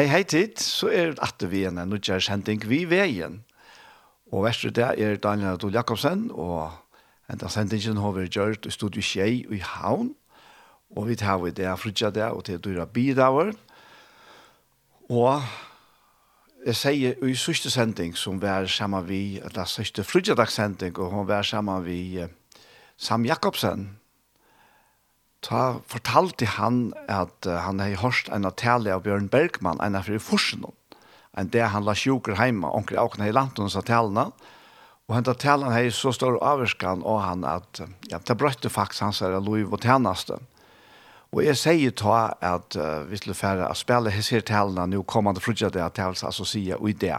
Hei, hei tid, så er det at vi en nødgjørs henting vi veien. Og verst det er Daniel Adol Jakobsen, og enda sendingen har vi gjort i studiet Kjei i Havn. Og vi tar vi det frutja det, og til dyra bidaver. Og jeg sier i sørste sending som var sammen vi, eller sørste frutjadagssending, og hun var sammen vi Sam Jakobsen, ta fortalte han at uh, han hei hørst en tale av Bjørn Bergman, en av fri forsen, en det han la sjuker hjemme, onker åkne hei langt hans talene, og hentet talene hei så stor avvarskan og han at ja, det brøtte faktisk hans her lov og tjeneste. Og jeg sier ta at uh, vi skulle fære å spille hans her talene nå kommande frutja det at jeg vil altså si og i det.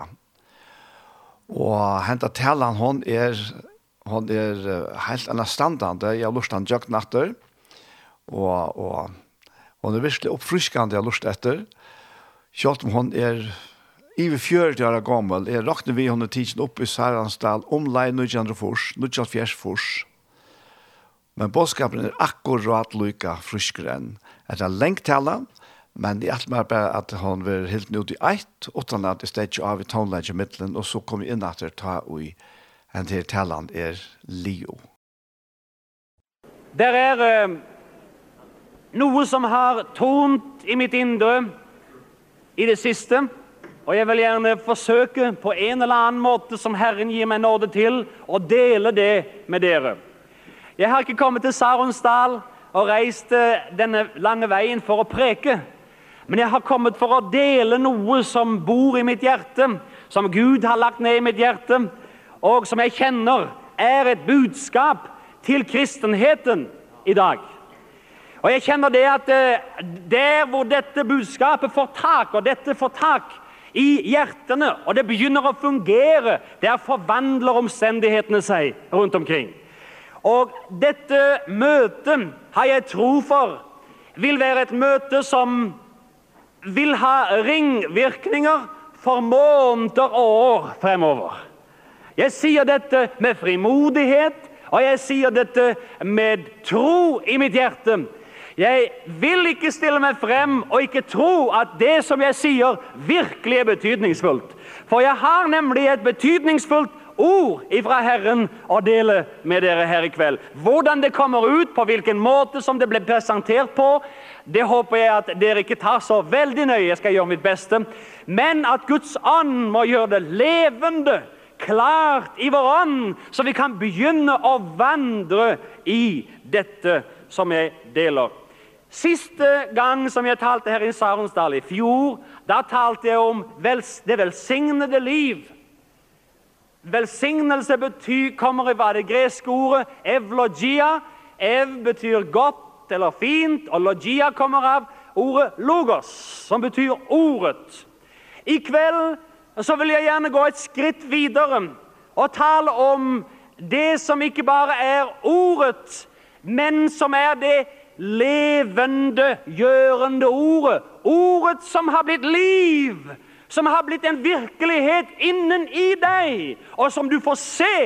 Og hentet talene hon er, hon er uh, helt anna standande, jeg har lurt han jøkt natter, og og, og hun er virkelig oppfriskende jeg har lyst etter. Selv om hun er Ivi 40 år gammel, jeg rakner vi henne tidsen opp i Særansdal, omlei 19 fors, 19 fors. Men bådskapen er akkurat lykka friskere enn. etter lengt tala, men det er alt mer bare at hun vil helt nødt i eit, utan at det stedde av i tonelage middelen, og så kom vi inn at det tar ui enn til talan er Leo. Der er... Um noe som har tont i mitt indre i det siste, og jeg vil gjerne forsøke på en eller annen måte som Herren gir meg nåde til, å dele det med dere. Jeg har ikke kommet til Saronsdal og reist denne lange veien for å preke, men jeg har kommet for å dele noe som bor i mitt hjerte, som Gud har lagt ned i mitt hjerte, og som jeg kjenner er et budskap til kristenheten i dag. Og jeg kjenner det at der hvor dette budskapet får tak, og dette får tak i hjertene, og det begynner å fungere, der forvandler omstendighetene seg rundt omkring. Og dette møtet har jeg tro for vil være et møte som vil ha ringvirkninger for måneder og år fremover. Jeg sier dette med frimodighet, og jeg sier dette med tro i mitt hjerte, Jeg vil ikke stille meg frem og ikke tro at det som jeg sier virkelig er betydningsfullt. For jeg har nemlig et betydningsfullt ord ifra Herren å dele med dere her i kveld. Hvordan det kommer ut, på hvilken måte som det ble presentert på, det håper jeg at dere ikke tar så veldig nøye. Jeg skal gjøre mitt beste. Men at Guds ånd må gjøre det levende, klart i vår ånd, så vi kan begynne å vandre i dette som jeg deler Siste gang som jeg talte her i Saronsdal i fjor, da talte jeg om vels, det velsignede liv. Velsignelse betyr, kommer i hva det greske ordet, evlogia. Ev betyr godt eller fint, og logia kommer av ordet logos, som betyr ordet. I kveld så vil jeg gjerne gå et skritt videre og tale om det som ikke bare er ordet, men som er det levende, gjørende ordet. Ordet som har blitt liv, som har blitt en virkelighet innen i deg, og som du får se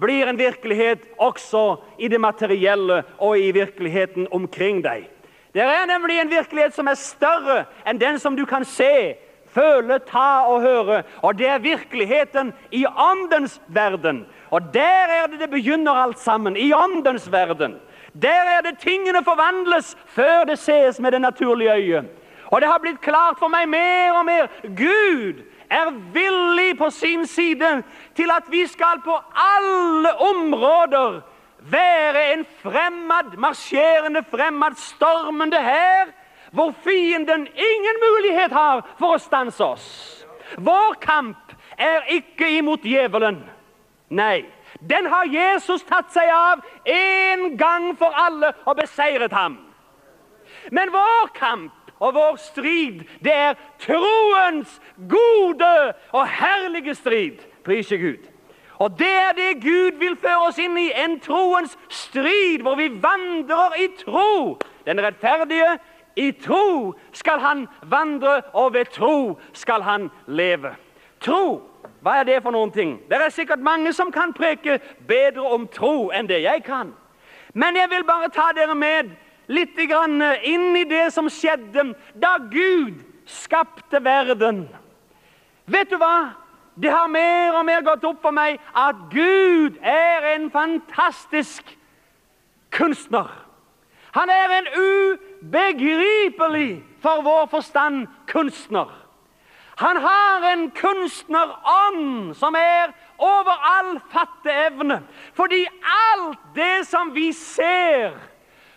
blir en virkelighet også i det materielle og i virkeligheten omkring deg. Det er nemlig en virkelighet som er større enn den som du kan se, føle, ta og høre. Og det er virkeligheten i åndens verden. Og der er det det begynner alt sammen, i åndens verden. Der er det tingene forvandles før det ses med det naturlige øyet. Og det har blitt klart for meg mer og mer. Gud er villig på sin side til at vi skal på alle områder være en fremmed, marsjerende fremmed, stormende her, hvor fienden ingen mulighet har for å stanse oss. Vår kamp er ikke imot djevelen. Nei. Den har Jesus tatt seg av en gang for alle og beseiret ham. Men vår kamp og vår strid, det er troens gode og herlige strid. Prise Gud. Og det er det Gud vil føre oss inn i, en troens strid, hvor vi vandrer i tro. Den rettferdige i tro skal han vandre, og ved tro skal han leve. Tro Hva er det for noen ting? Det er sikkert mange som kan preke bedre om tro enn det jeg kan. Men jeg vil bare ta dere med litt grann inn i det som skjedde da Gud skapte verden. Vet du hva? Det har mer og mer gått opp for meg at Gud er en fantastisk kunstner. Han er en ubegripelig for vår forstand kunstner. Han har en kunstnerånd som er over all fatteevne. Fordi alt det som vi ser,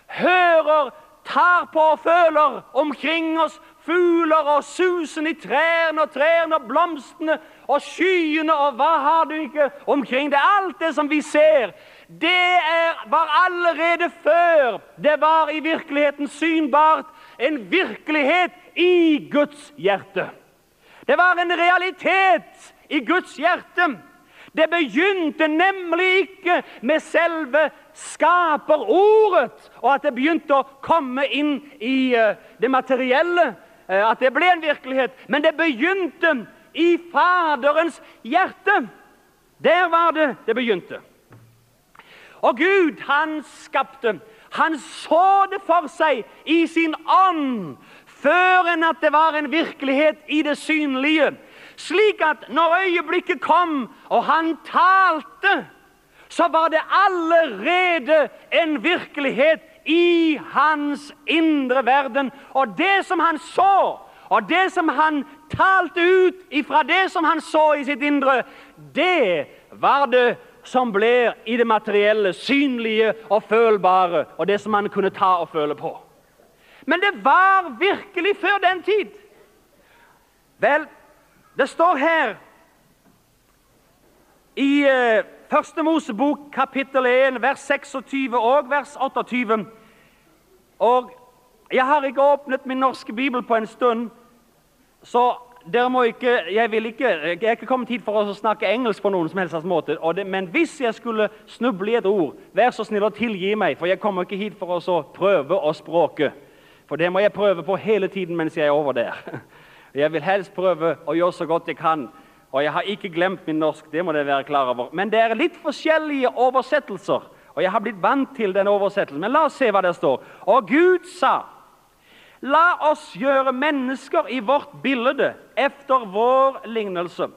hører, tar på og føler omkring oss, fugler og susen i trærne og trærne og blomstene og skyene og hva har du ikke omkring det. Alt det som vi ser, det er, var allerede før. Det var i virkeligheten synbart en virkelighet i Guds hjerte. Det var en realitet i Guds hjerte. Det begynte nemlig ikke med selve skaperordet, og at det begynte å komme inn i det materielle, at det ble en virkelighet. Men det begynte i Faderens hjerte. Der var det det begynte. Og Gud, han skapte, han så det for seg i sin ånd, før enn at det var en virkelighet i det synlige. Slik at når øyeblikket kom og han talte, så var det allerede en virkelighet i hans indre verden. Og det som han så, og det som han talte ut ifra det som han så i sitt indre, det var det som ble i det materielle, synlige og følbare, og det som han kunne ta og føle på. Men det var virkelig før den tid. Vel, det står her i uh, Første Mosebok kapittel 1, vers 26 og vers 28. Og jeg har ikke åpnet min norske bibel på en stund, så dere må ikke, jeg vil ikke, jeg er ikke kommet hit for å snakke engelsk på noen som helst måte, og det, men hvis jeg skulle snuble i et ord, vær så snill og tilgi meg, for jeg kommer ikke hit for å prøve å språke. For det må jeg prøve på hele tiden mens jeg er over der. Jeg vil helst prøve å gjøre så godt jeg kan. Og jeg har ikke glemt min norsk, det må det være klar over. Men det er litt forskjellige oversettelser. Og jeg har blitt vant til den oversettelsen. Men la oss se hva det står. Og Gud sa, La oss gjøre mennesker i vårt bilde, efter vår lignelse.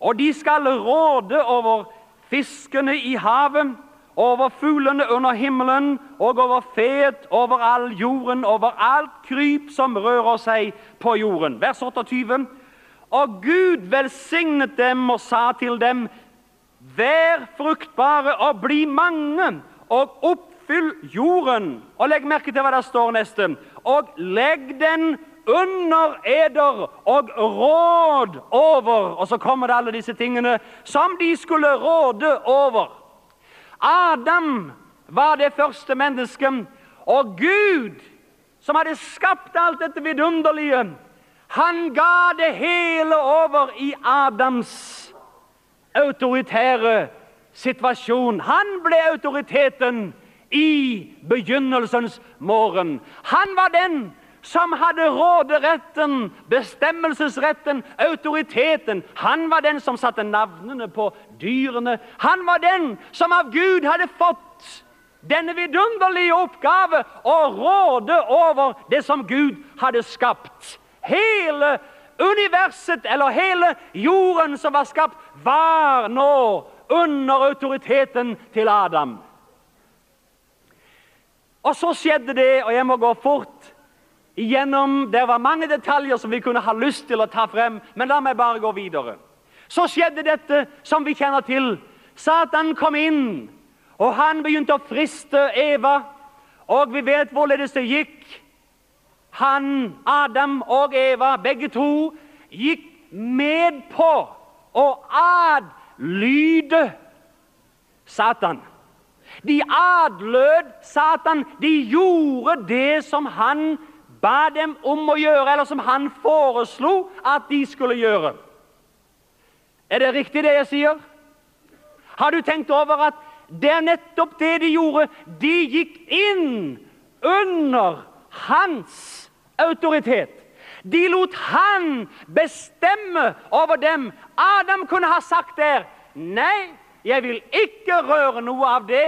Og de skal råde over fiskene i havet, over fuglene under himmelen, og over fet, over all jorden, over alt kryp som rører seg på jorden. Vers 28. Og Gud velsignet dem og sa til dem, Vær fruktbare og bli mange, og oppfyll jorden. Og legg merke til hva det står neste. Og legg den under eder og råd over. Og så kommer det alle disse tingene som de skulle råde over. Adam var det første mennesket, og Gud, som hadde skapt alt dette vidunderlige, han ga det hele over i Adams autoritære situasjon. Han ble autoriteten i begynnelsens morgen. Han var den som hade råderätten, bestämmelsesrätten, autoriteten. Han var den som satte namnen på dyrene. Han var den som av Gud hade fått denne vidunderlige oppgave å råde over det som Gud hade skapt. Hele universet, eller hele jorden som var skapt, var nå under autoriteten til Adam. Og så skjedde det, og jeg må gå fort, Igjennom, det var mange detaljer som vi kunne ha lyst til å ta frem, men la meg bare gå videre. Så skjedde dette som vi kjenner til. Satan kom inn, og han begynte å friste Eva, og vi vet hvorledes det gikk. Han, Adam og Eva, begge to, gikk med på å adlyde Satan. De adlød Satan, de gjorde det som han gjorde ba dem om å gjøre, eller som han foreslo at de skulle gjøre. Er det riktig det jeg sier? Har du tenkt over at det er nettopp det de gjorde? De gikk inn under hans autoritet. De lot han bestemme over dem. Adam kunne ha sagt der, nei, jeg vil ikke røre noe av det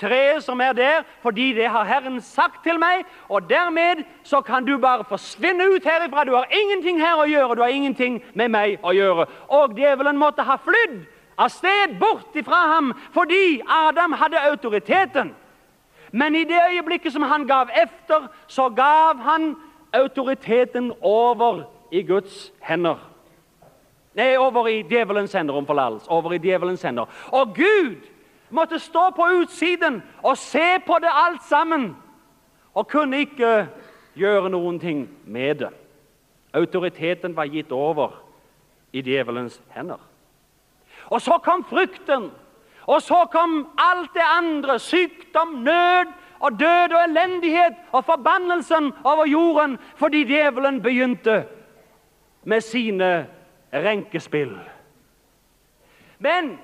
treet som er der, fordi det har Herren sagt til meg, og dermed så kan du bare forsvinne ut herifra. Du har ingenting her å gjøre, du har ingenting med meg å gjøre. Og djevelen måtte ha flydd av sted bort ifra ham, fordi Adam hadde autoriteten. Men i det øyeblikket som han gav efter, så gav han autoriteten over i Guds hender. Nei, over i djevelens hender om forlals, over i djevelens hender. Og Gud måtte stå på utsiden og se på det alt sammen, og kunne ikke gjøre noen ting med det. Autoriteten var gitt over i djevelens hender. Og så kom frykten, og så kom alt det andre, sykdom, nød, og død og elendighet og forbannelsen over jorden, fordi djevelen begynte med sine renkespill. Men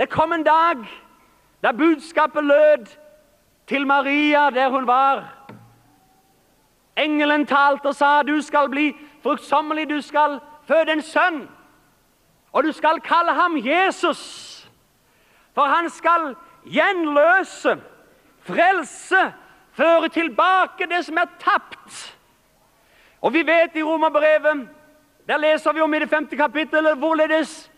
Det kom en dag da budskapet lød til Maria der hun var. Engelen talte og sa, du skal bli fruktsommelig, du skal føde en sønn. Og du skal kalle ham Jesus, for han skal gjenløse, frelse, føre tilbake det som er tapt. Og vi vet i Romerbrevet, der leser vi om i det femte kapittelet, hvorledes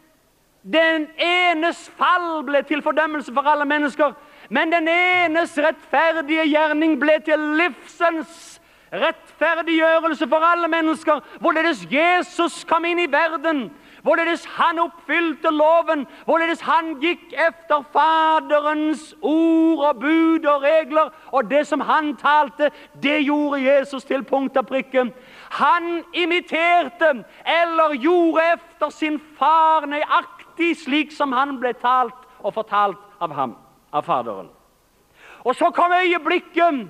Den enes fall ble til fordømmelse for alle mennesker, men den enes rettferdige gjerning ble til livsens rettferdiggjørelse for alle mennesker, hvorledes Jesus kom inn i verden, hvorledes han oppfylte loven, hvorledes han gikk efter Faderens ord og bud og regler, og det som han talte, det gjorde Jesus til punkt og prikke. Han imiterte eller gjorde efter sin far nøyaktig alltid slik som han ble talt og fortalt av ham, av faderen. Og så kom øyeblikket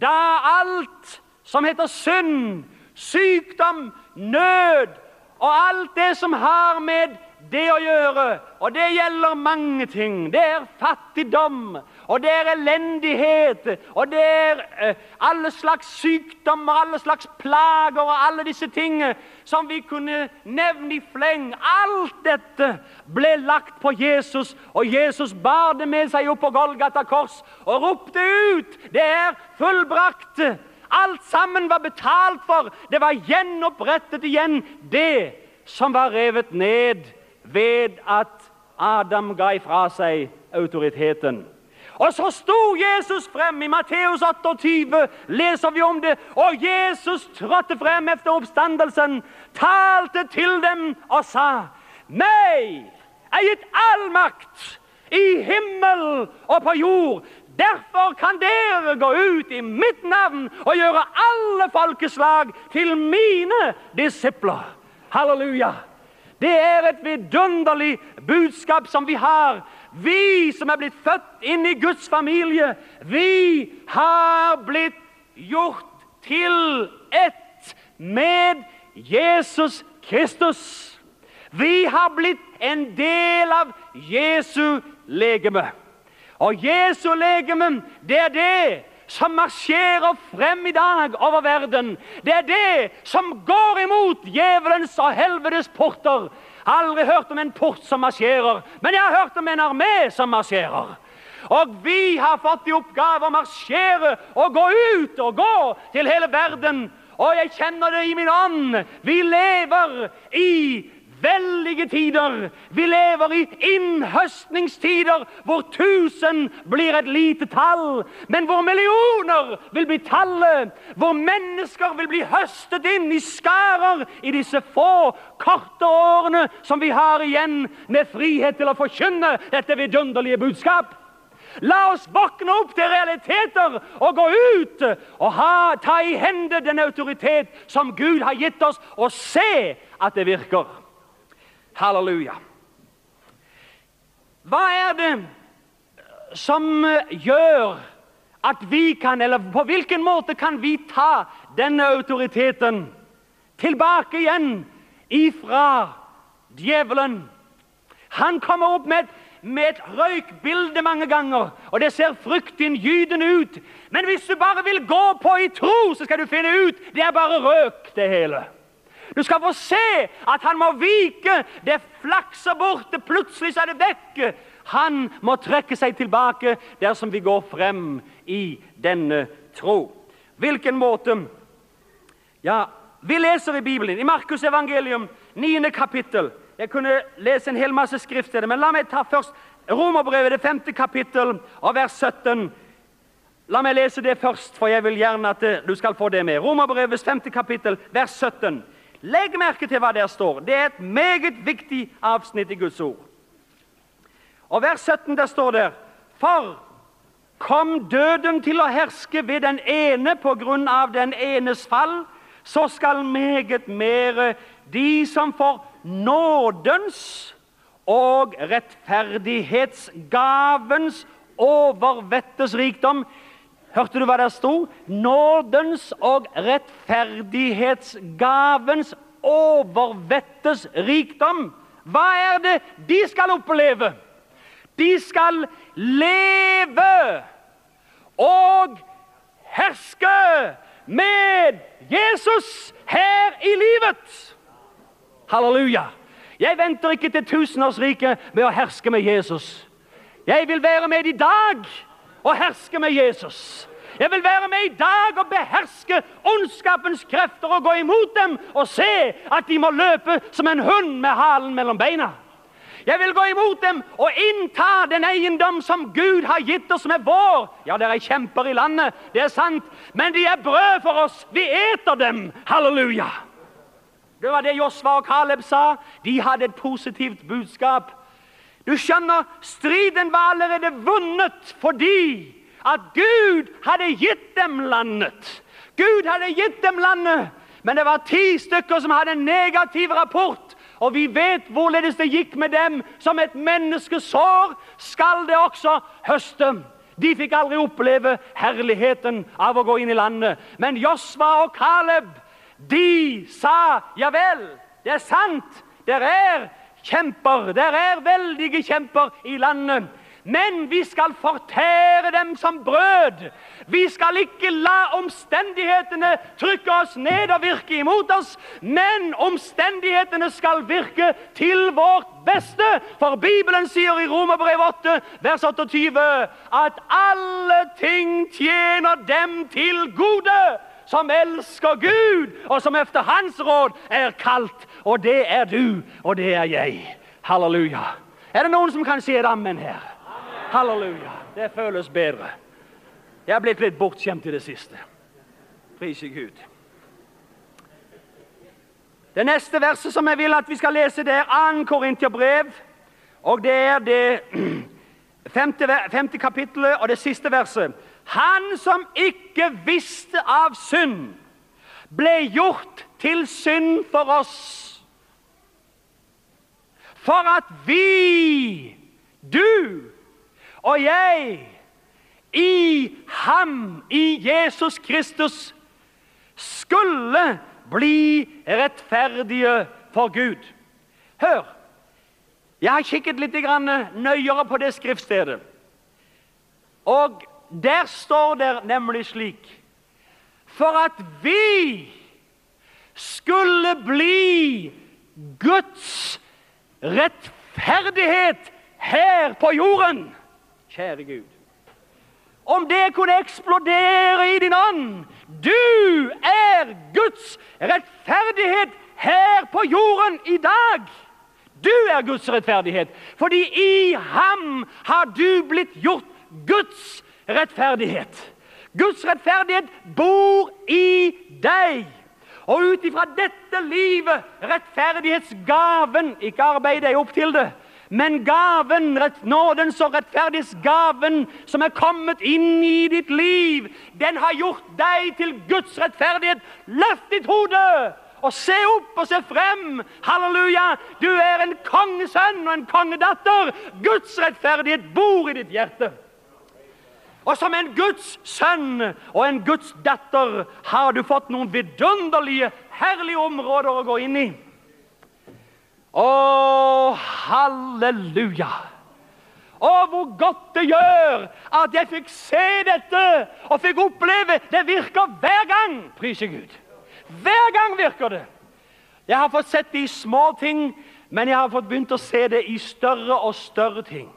da alt som heter synd, sykdom, nød og alt det som har med det å gjøre, og det gjelder mange ting. Det er fattigdom, og det er elendighet, og det er eh, alle slags sykdommer, alle slags plager og alle disse tingene som vi kunne nevne i fleng. Alt dette ble lagt på Jesus, og Jesus bar det med seg opp på Golgata kors og ropte ut, det er fullbrakt. Alt sammen var betalt for, det var gjenopprettet igjen, det som var revet ned ved at Adam ga ifra seg autoriteten. Og så stod Jesus frem i Matteus 28, leser vi om det, og Jesus trådte frem efter oppstandelsen, talte til dem og sa, «Meg er gitt all makt i himmel og på jord, Derfor kan dere gå ut i mitt navn og gjøre alle folkeslag til mine disipler. Halleluja! Det er et vidunderlig budskap som vi har Vi som er blitt født inn i Guds familie, vi har blitt gjort til ett med Jesus Kristus. Vi har blitt en del av Jesu legeme. Og Jesu legeme, det er det som marsjerer frem i dag over verden. Det er det som går imot djevelens og helvedes porter. Aldri hørt om en port som marsjerer, men jeg har hørt om en armé som marsjerer. Og vi har fått i oppgave å marsjere og gå ut og gå til hele verden. Og jeg kjenner det i min ånd. Vi lever i veldige tider. Vi lever i innhøstningstider hvor tusen blir et lite tall, men hvor millioner vil bli tallet, hvor mennesker vil bli høstet inn i skærer i disse få korte årene som vi har igjen med frihet til å forkynne dette vidunderlige budskap. La oss våkne opp til realiteter og gå ut og ha, ta i hende den autoritet som Gud har gitt oss og se at det virker. Halleluja. Hva er det som gjør at vi kan, eller på hvilken måte kan vi ta denne autoriteten tilbake igjen ifra djevelen? Han kommer opp med et med et røykbilde mange ganger, og det ser fryktinngytende ut. Men hvis du bare vil gå på i tro, så skal du finne ut, det er bare røk det hele. Du skal få se at han må vike. Det flakser bort, det plutselig så er det vekk. Han må trekke seg tilbake dersom vi går frem i denne tro. Hvilken måte? Ja, vi leser i Bibelen, i Markus evangelium, 9. kapittel. Jeg kunne lese en hel masse skrift til det, men la meg ta først Romerbrevet, det femte kapittel, og vers 17. La meg lese det først, for jeg vil gjerne at du skal få det med. Romerbrevets femte kapittel, vers 17. Legg merke til hva der står. Det er et meget viktig avsnitt i Guds ord. Og vers 17 der står der, For kom døden til å herske ved den ene på grunn av den enes fall, så skal meget mere de som får nådens og rettferdighetsgavens overvettes rikdom Hørte du hva det stod? Nådens og rettferdighetsgavens overvettes rikdom. Hva er det de skal oppleve? De skal leve og herske med Jesus her i livet. Halleluja! Jeg venter ikke til tusenårsriket med å herske med Jesus. Jeg vil være med i dag. Halleluja! og herske med Jesus. Jeg vil være med i dag og beherske ondskapens krefter og gå imot dem og se at de må løpe som en hund med halen mellom beina. Jeg vil gå imot dem og innta den eiendom som Gud har gitt oss med vår. Ja, det er kjemper i landet, det er sant, men de er brød for oss. Vi eter dem. Halleluja! Det var det Josva og Kaleb sa. De hadde et positivt budskap. Du skjønner, striden var allerede vunnet fordi at Gud hadde gitt dem landet. Gud hadde gitt dem landet, men det var ti stykker som hadde en negativ rapport. Og vi vet hvorledes det gikk med dem. Som et menneskesår skal det også høste. De fikk aldri oppleve herligheten av å gå inn i landet. Men Josva og Kaleb, de sa, ja vel, det er sant, det er kjemper. Der er veldige kjemper i landet. Men vi skal fortære dem som brød. Vi skal ikke la omstendighetene trykke oss ned og virke imot oss, men omstendighetene skal virke til vårt beste. For Bibelen sier i Romerbrev 8, vers 28, at alle ting tjener dem til gode som elsker Gud, og som efter hans råd er kalt Og det er du, og det er jeg. Halleluja. Er det noen som kan si et amen her? Amen. Halleluja. Det føles bedre. Jeg har blitt litt bortskjemt i det siste. Priser Gud. Det neste verset som jeg vil at vi skal lese, det er 2. Korintherbrev, og det er det femte, femte kapittelet og det siste verset. Han som ikke visste av synd, ble gjort til synd for oss for at vi, du og jeg, i ham, i Jesus Kristus, skulle bli rettferdige for Gud. Hør, jeg har kikket litt grann nøyere på det skriftstedet. Og der står det nemlig slik, for at vi skulle bli Guds rettferdighet her på jorden, kjære Gud. Om det kunne eksplodere i din ånd, du er Guds rettferdighet her på jorden i dag. Du er Guds rettferdighet, fordi i ham har du blitt gjort Guds rettferdighet. Guds rettferdighet bor i deg. Og utifra dette livet, rettferdighetsgaven, ikke arbeid deg opp til det, men gaven, rett, nådens og rettferdighetsgaven som er kommet inn i ditt liv, den har gjort deg til Guds rettferdighet. Løft ditt hode! og se opp og se frem. Halleluja! Du er en kongesønn og en kongedatter. Guds rettferdighet bor i ditt hjerte. Og som en Guds sønn og en Guds datter har du fått noen vidunderlige, herlige områder å gå inn i. Å, halleluja! Å, hvor godt det gjør at jeg fikk se dette og fikk oppleve. Det virker hver gang, priser Gud. Hver gang virker det. Jeg har fått sett det i små ting, men jeg har fått begynt å se det i større og større ting.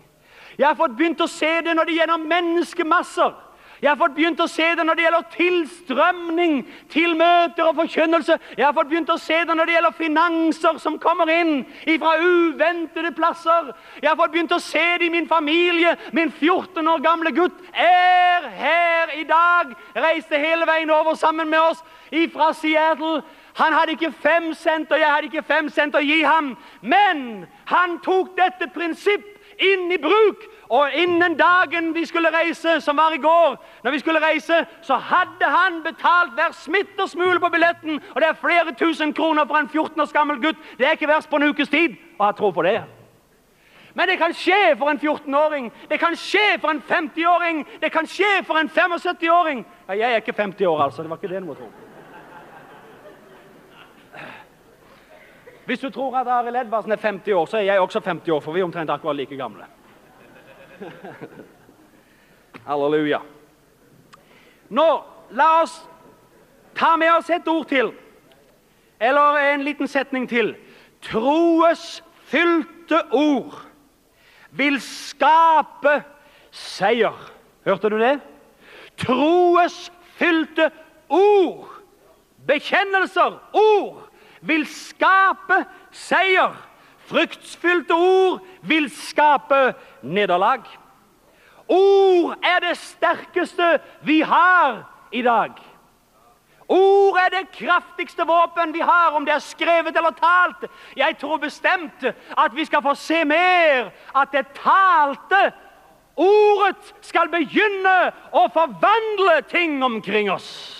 Jeg har fått begynt å se det når det gjennom menneskemasser. Jeg har fått begynt å se det når det gjelder tilstrømning til møter og forkynnelse. Jeg har fått begynt å se det når det gjelder finanser som kommer inn fra uventede plasser. Jeg har fått begynt å se det i min familie. Min 14 år gamle gutt er her i dag. Reiste hele veien over sammen med oss fra Seattle. Han hadde ikke fem cent, og jeg hadde ikke fem cent å gi ham. Men han tok dette prinsipp inn i bruk. Og innen dagen vi skulle reise, som var i går, når vi skulle reise, så hadde han betalt hver smitt smule på billetten. Og det er flere tusen kroner for en 14 års gammel gutt. Det er ikke verst på en ukes tid. Og jeg tror på det. Men det kan skje for en 14-åring. Det kan skje for en 50-åring. Det kan skje for en 75-åring. Ja, jeg er ikke 50 år, altså. Det var ikke det noe, tror jeg. Hvis du tror at Arild Edvardsen er 50 år, så er jeg også 50 år, for vi er omtrent akkurat like gamle. Halleluja. Nå, la oss ta med oss et ord til, eller en liten setning til. Troes fylte ord vil skape seier. Hørte du det? Troes fylte ord, bekjennelser, ord, vil skape seier. Fryktsfylte ord vil skape nederlag. Ord er det sterkeste vi har i dag. Ord er det kraftigste våpen vi har, om det er skrevet eller talt. Jeg tror bestemt at vi skal få se mer at det talte ordet skal begynne å forvandle ting omkring oss.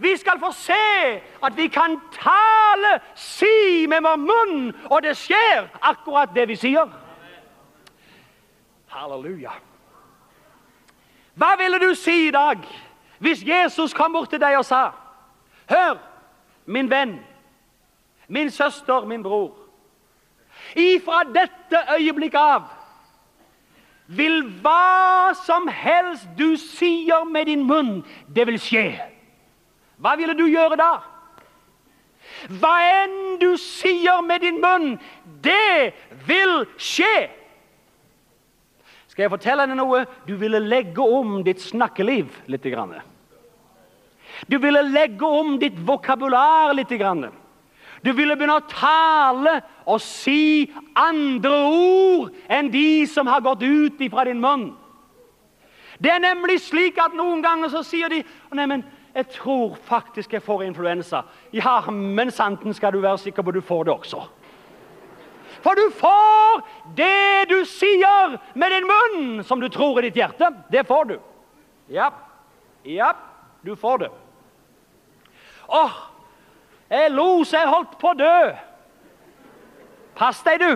Vi skal få se at vi kan tale, si med vår munn, og det skjer akkurat det vi sier. Halleluja. Hva ville du si i dag hvis Jesus kom bort til deg og sa, Hør, min venn, min søster, min bror, ifra dette øyeblikk av, vil hva som helst du sier med din munn, det vil skje. Hva ville du gjøre da? Hva enn du sier med din munn, det vil skje. Skal jeg fortelle deg noe? Du ville legge om ditt snakkeliv litt grann. Du ville legge om ditt vokabular litt grann. Du ville begynne å tale og si andre ord enn de som har gått ut ifra din munn. Det er nemlig slik at noen ganger så sier de, «Nei, men, jeg tror faktisk jeg får influensa. Ja, men santen skal du være sikker på du får det også. For du får det du sier med din munn som du tror i ditt hjerte. Det får du. Ja, ja, du får det. Åh, jeg lo så jeg holdt på å dø. Pass deg du,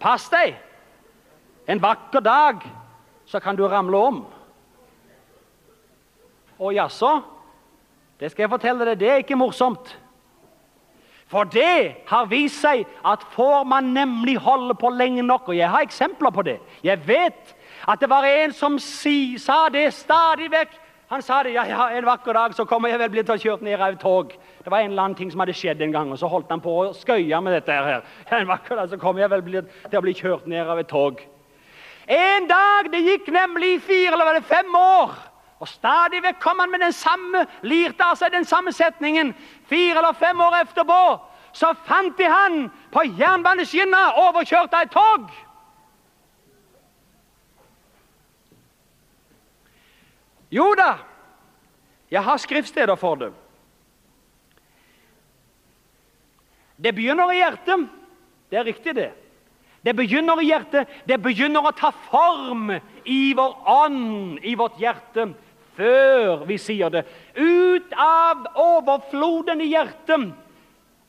pass deg. En vakker dag så kan du ramle om. Og jaså, Det skal jeg fortelle deg, det er ikke morsomt. For det har vist seg at får man nemlig holde på lenge nok, og jeg har eksempler på det. Jeg vet at det var en som si, sa det stadig vekk. Han sa det, ja, ja, en vakker dag så kommer jeg vel bli til å kjøre ned av tog. Det var en eller annen ting som hadde skjedd en gang, og så holdt han på å skøye med dette her. En vakker dag så kommer jeg vel bli, til å bli kjørt ned av et tog. En dag, det gikk nemlig fire eller fem år, Og stadig vekk kom han med den samme, lirte av seg den samme setningen. Fire eller fem år efterpå, så fant de han på jernbaneskinna overkjørt av et tog. Jo da, jeg har skriftsteder for det. Det begynner i hjertet. Det er riktig det. Det begynner i hjertet. Det begynner å ta form i vår ånd, i vårt hjerte. Det før vi sier det. Ut av overfloden i hjertet,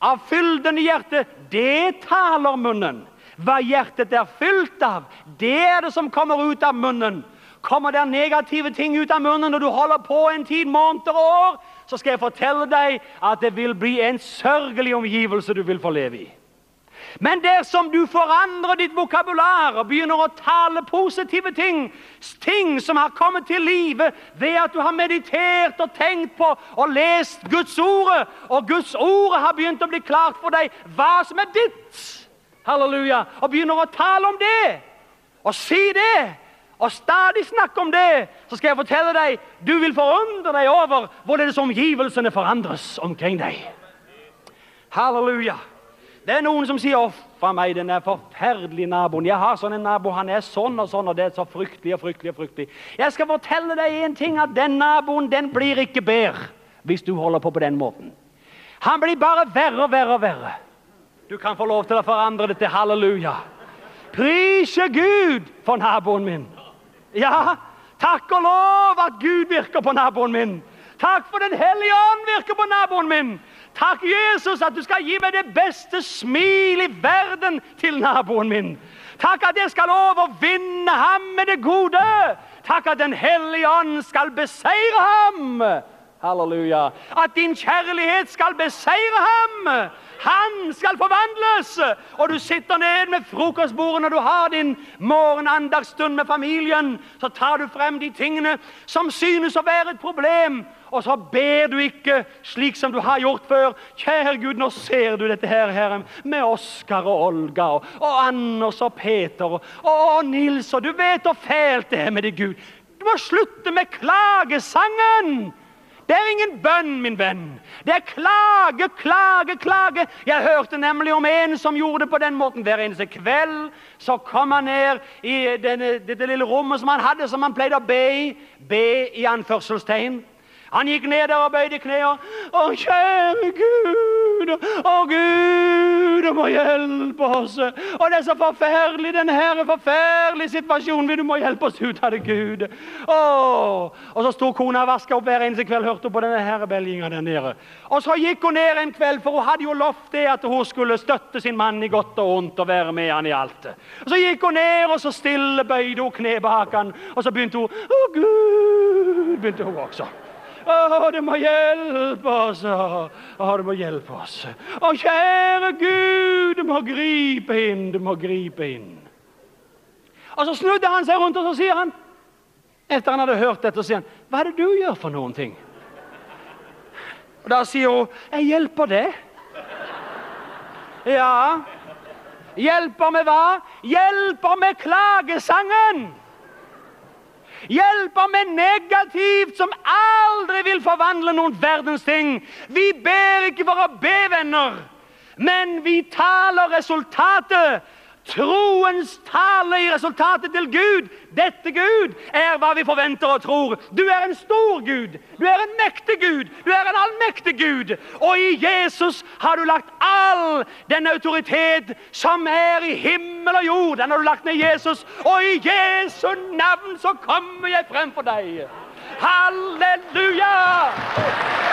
av fylden i hjertet, det taler munnen. Hva hjertet er fylt av, det er det som kommer ut av munnen. Kommer det negative ting ut av munnen, og du holder på en tid, måneder og år, så skal jeg fortelle deg at det vil bli en sørgelig omgivelse du vil få leve i. Men dersom du forandrer ditt vokabular og begynner å tale positive ting, ting som har kommet til livet ved at du har meditert og tenkt på og lest Guds ord, og Guds ord har begynt å bli klart for deg hva som er ditt, halleluja, og begynner å tale om det, og si det, og stadig snakke om det, så skal jeg fortelle deg, du vil forundre deg over som omgivelsene forandres omkring deg. Halleluja. Halleluja. Det er noen som sier, offa meg, den er forferdelig naboen. Jeg har sånn en nabo, han er sånn og sånn, og det er så fryktelig og fryktelig og fryktelig. Jeg skal fortelle deg en ting, at den naboen, den blir ikke bedre, hvis du holder på på den måten. Han blir bare verre og verre og verre. Du kan få lov til å forandre det til halleluja. Prise Gud for naboen min. Ja, takk og lov at Gud virker på naboen min. Takk for den hellige ånd virker på naboen min. Takk, Jesus, at du skal gi meg det beste smil i verden til naboen min. Takk at jeg skal overvinne ham med det gode. Takk at den hellige ånd skal beseire ham. Halleluja. At din kjærlighet skal beseire ham. Han skal forvandles! Og du sitter ned med frokostbordet når du har din morgenandagsstund med familien, så tar du frem de tingene som synes å være et problem, og så ber du ikke slik som du har gjort før. Kjære Gud, nå ser du dette her, Herre, med Oskar og Olga og, og Anders og Peter og, og Nils, og du vet hvor fælt det er med det, Gud. Du må slutte med klagesangen! Det er ingen bønn, min venn. Det er klage, klage, klage. Jeg hørte nemlig om en som gjorde det på den måten. Hver eneste kveld så kom han ned i denne, dette lille rommet som han hadde, som han pleide å be i. Be i anførselstegn. Han gick ner där och böjde knä och Åh käre Gud, åh Gud, du må hjälpa oss. Och det är så förfärligt, den här är förfärlig situation, du må hjälpa oss ut, herre Gud. Åh, och så stod kona och vaskade upp hver eneste kväll, hörte på den här belgingen där nere. Och så gick hon ner en kväll, för hon hade ju lovt det att hon skulle stötta sin man i gott och ont och vara med han i allt. Och så gick hon ner och så stille böjde hon knä bakan, och så begynte hon, åh Gud, begynte hon också. Åh, du må hjelpe oss. Åh, du må hjelpe oss. Åh, kjære Gud, du må gripe inn, du må gripe inn. Og så snudde han seg rundt, og så sier han, etter han hadde hørt dette, så sier han, hva er det du gjør for noen ting? Og da sier hun, jeg hjelper det. Ja, hjelper med hva? Hjelper med klagesangen! Hjelper med negativt som aldri vil forvandle noen verdens ting. Vi ber ikke for å be, venner, men vi taler resultatet Troens tale i resultatet til Gud, dette Gud, er hva vi forventer og tror. Du er en stor Gud, du er en mektig Gud, du er en allmektig Gud. Og i Jesus har du lagt all den autoritet som er i himmel og jord. Den har du lagt ned i Jesus, og i Jesu navn så kommer jeg frem for deg. Halleluja! Halleluja!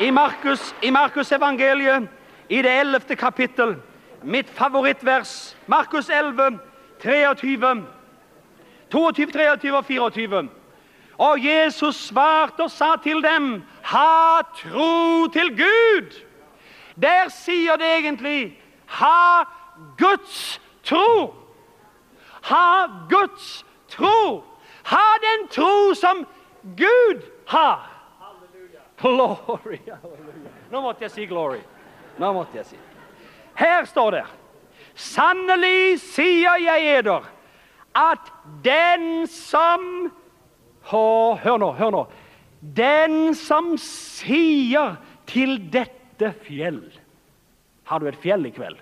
i Markus, i Markus evangeliet, i det 11. kapittel, mitt favorittvers, Markus 11, 23, 22, 23 og 24. Og Jesus svarte og sa til dem, ha tro til Gud. Der sier det egentlig, ha Guds tro. Ha Guds tro. Ha den tro som Gud har. Glory, halleluja. Nå måtte jeg si glory. Nå måtte jeg si. Her står det. Sannelig sier jeg eder at den som Hå, hør nå, hør nå. Den som sier til dette fjell. Har du et fjell i kveld?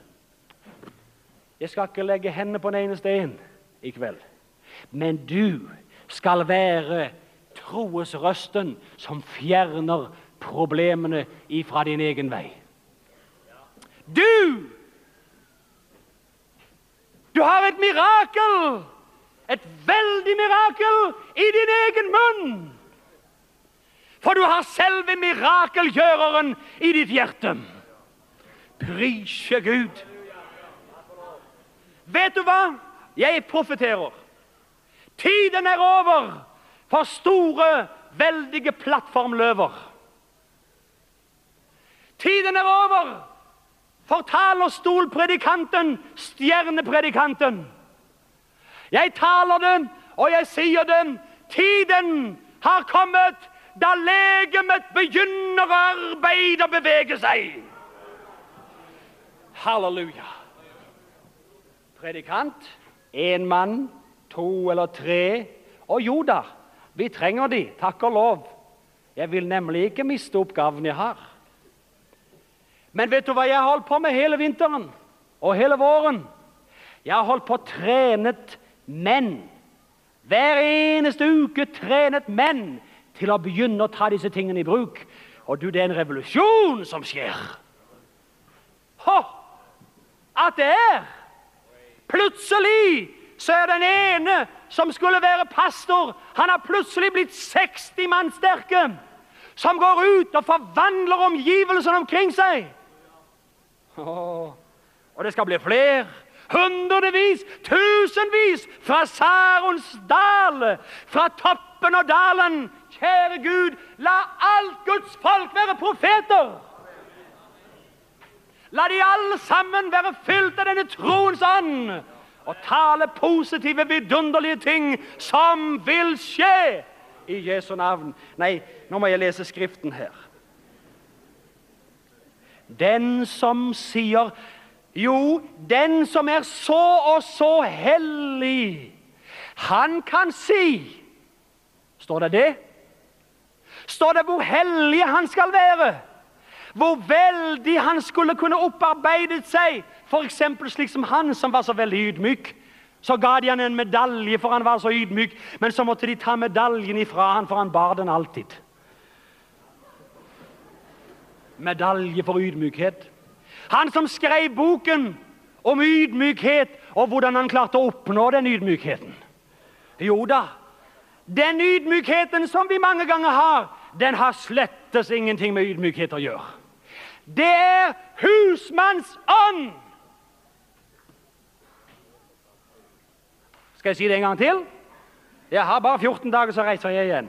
Jeg skal ikke legge henne på den eneste en i kveld. Men du skal være troesrøsten som fjerner problemene ifra din egen vei. Du! Du har et mirakel! Et veldig mirakel i din egen munn! For du har selve mirakelgjøreren i ditt hjerte. Prise Gud. Vet du hva? Jeg profeterer. Tiden er over for store, veldige plattformløver. Tiden er over, fortaler stolpredikanten, stjernepredikanten. Jeg taler den, og jeg sier den, tiden har kommet, da legemet begynner å arbeide og bevege seg. Halleluja. Predikant, en mann, to eller tre, og jo da, Vi trenger de, takk og lov. Jeg vil nemlig ikke miste oppgaven jeg har. Men vet du hva jeg har holdt på med hele vinteren og hele våren? Jeg har holdt på trenet menn. Hver eneste uke trenet menn til å begynne å ta disse tingene i bruk. Og du, det er en revolusjon som skjer. Hå! At det er! Plutselig så er den ene som skulle være pastor, han har plutselig blitt 60 mann sterke, som går ut og forvandler omgivelsen omkring seg. Åh, og det skal bli flere, hundrevis, tusenvis fra Sarons dal, fra toppen og dalen. Kjære Gud, la alt Guds folk være profeter. La de alle sammen være fylt av denne troens ånd og tale positive, vidunderlige ting som vil skje i Jesu navn. Nei, nå må jeg lese skriften her. Den som sier, jo, den som er så og så hellig, han kan si, står det det? Står det hvor hellig han skal være? Hvor veldig han skulle kunne opparbeidet seg? For eksempel slik som han som var så veldig ydmyk, så gav de han en medalje for han var så ydmyk, men så måtte de ta medaljen ifra han, for han bar den alltid. Medalje for ydmykhet. Han som skrev boken om ydmykhet og hvordan han klarte å oppnå den ydmykheten. Jo da, den ydmykheten som vi mange ganger har, den har slettes ingenting med ydmykhet å gjøre. Det er husmanns ånd Skal jeg si det en gang til? Jeg har bare 14 dager, så reiser jeg igjen.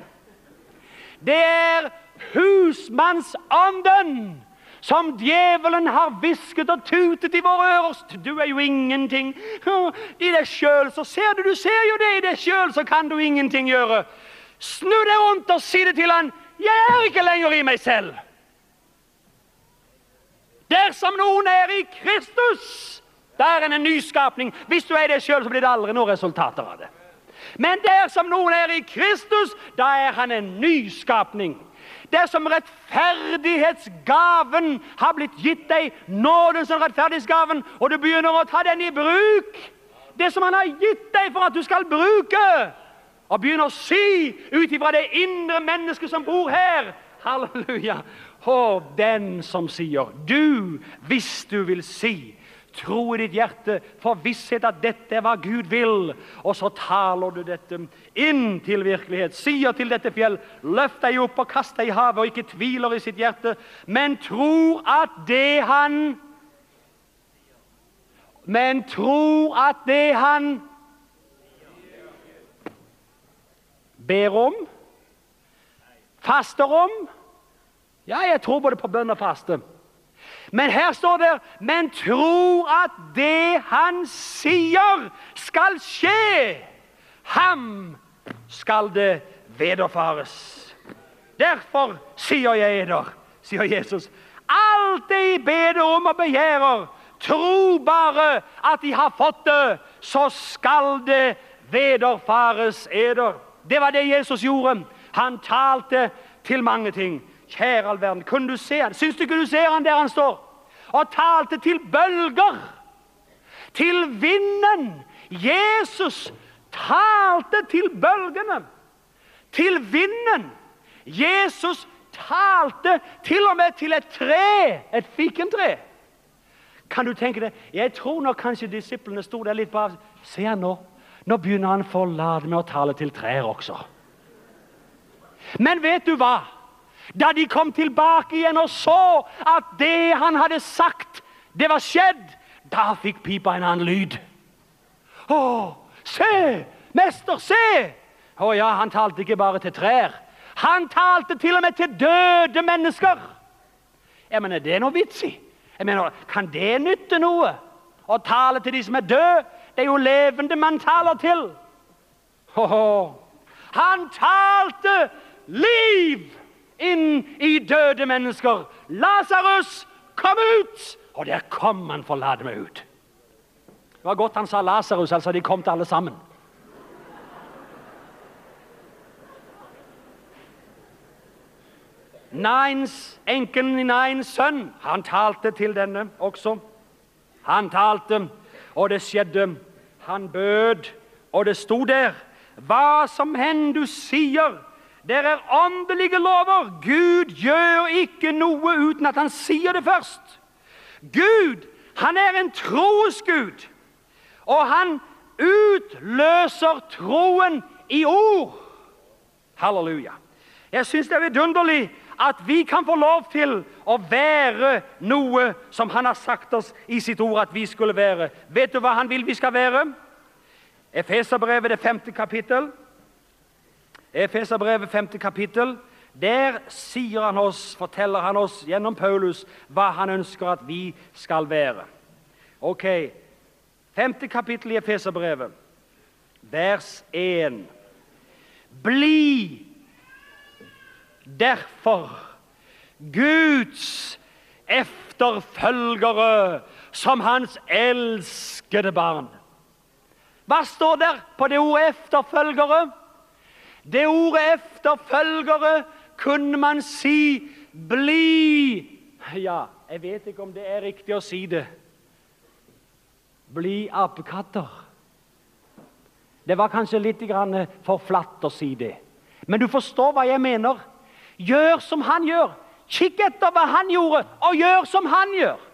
Det er husmannsånden som djevelen har visket og tutet i våre ører. Du er jo ingenting. I deg selv så ser du, du ser jo det. I deg selv så kan du ingenting gjøre. Snu deg rundt og si det til han. Jeg er ikke lenger i meg selv. Dersom noen er i Kristus, Der er en nyskapning. Hvis du er det selv, så blir det aldri noen resultater av det. Men der som noen er i Kristus, da er han en nyskapning. Det som rettferdighetsgaven har blitt gitt deg, nåden som rettferdighetsgaven, og du begynner å ta den i bruk. Det som han har gitt deg for at du skal bruke, og begynner å si ut det indre mennesket som bor her. Halleluja! Og den som sier, du, hvis du vil si, tro i ditt hjerte, for visshet at dette er hva Gud vil. Og så taler du dette inn til virkelighet, sier til dette fjell, løft deg opp og kast deg i havet, og ikke tviler i sitt hjerte, men tror at det han, men tror at det han ber om, faster om, ja, jeg tror både på bønn og faste, Men her står det, men tro at det han sier skal skje. Ham skal det vederfares. Derfor sier jeg eder, sier Jesus, alt det I beder om og begjærer, tro bare at de har fått det, så skal det vederfares eder. Det var det Jesus gjorde. Han talte til mange ting. Kjære all verden, kunne du se han? Syns du ikke du ser han der han står? Og talte til bølger, til vinden. Jesus talte til bølgene, til vinden. Jesus talte til og med til et tre, et fikentre. Kan du tenke det? Jeg tror nok kanskje disiplene stod der litt bare, se han nå, nå begynner han forlade med å tale til trær også. Men vet du hva? Da de kom tilbake igjen og så at det han hadde sagt, det var skjedd, da fikk pipa en annen lyd. Å, se! Mester, se! Å ja, han talte ikke bare til trær. Han talte til og med til døde mennesker. Jeg mener, det er noe vits i. Jeg mener, kan det nytte noe? Å tale til de som er døde, det er jo levende man taler til. Ho, ho. Han talte liv! Liv! inn i døde mennesker. Lazarus, kom ut! Og der kom han for å lade meg ut. Det var godt han sa Lazarus, altså de kom til alle sammen. Nains, enken i Nains sønn, han talte til denne også. Han talte, og det skjedde. Han bød, og det stod der. Hva som hen du sier, Det er åndelige lover. Gud gjør ikke noe uten at han sier det først. Gud, han er en troes Gud. Og han utløser troen i ord. Halleluja. Jeg synes det er vidunderlig at vi kan få lov til å være noe som han har sagt oss i sitt ord at vi skulle være. Vet du hva han vil vi skal være? Efeserbrevet, det femte kapittel. Efeserbrevet 5. kapittel, der sier han oss, forteller han oss gjennom Paulus hva han ønsker at vi skal være. Ok, 5. kapittel i Efeserbrevet, vers 1. Bli derfor Guds efterfølgere som hans elskede barn. Hva står der på det ordet efterfølgere? Det ordet efterfølgere kunne man si bli. Ja, jeg vet ikke om det er riktig å si det. Bli apekatter. Det var kanskje litt grann for flatt å si det. Men du forstår hva jeg mener. Gjør som han gjør. Kikk etter hva han gjorde, og gjør som han gjør.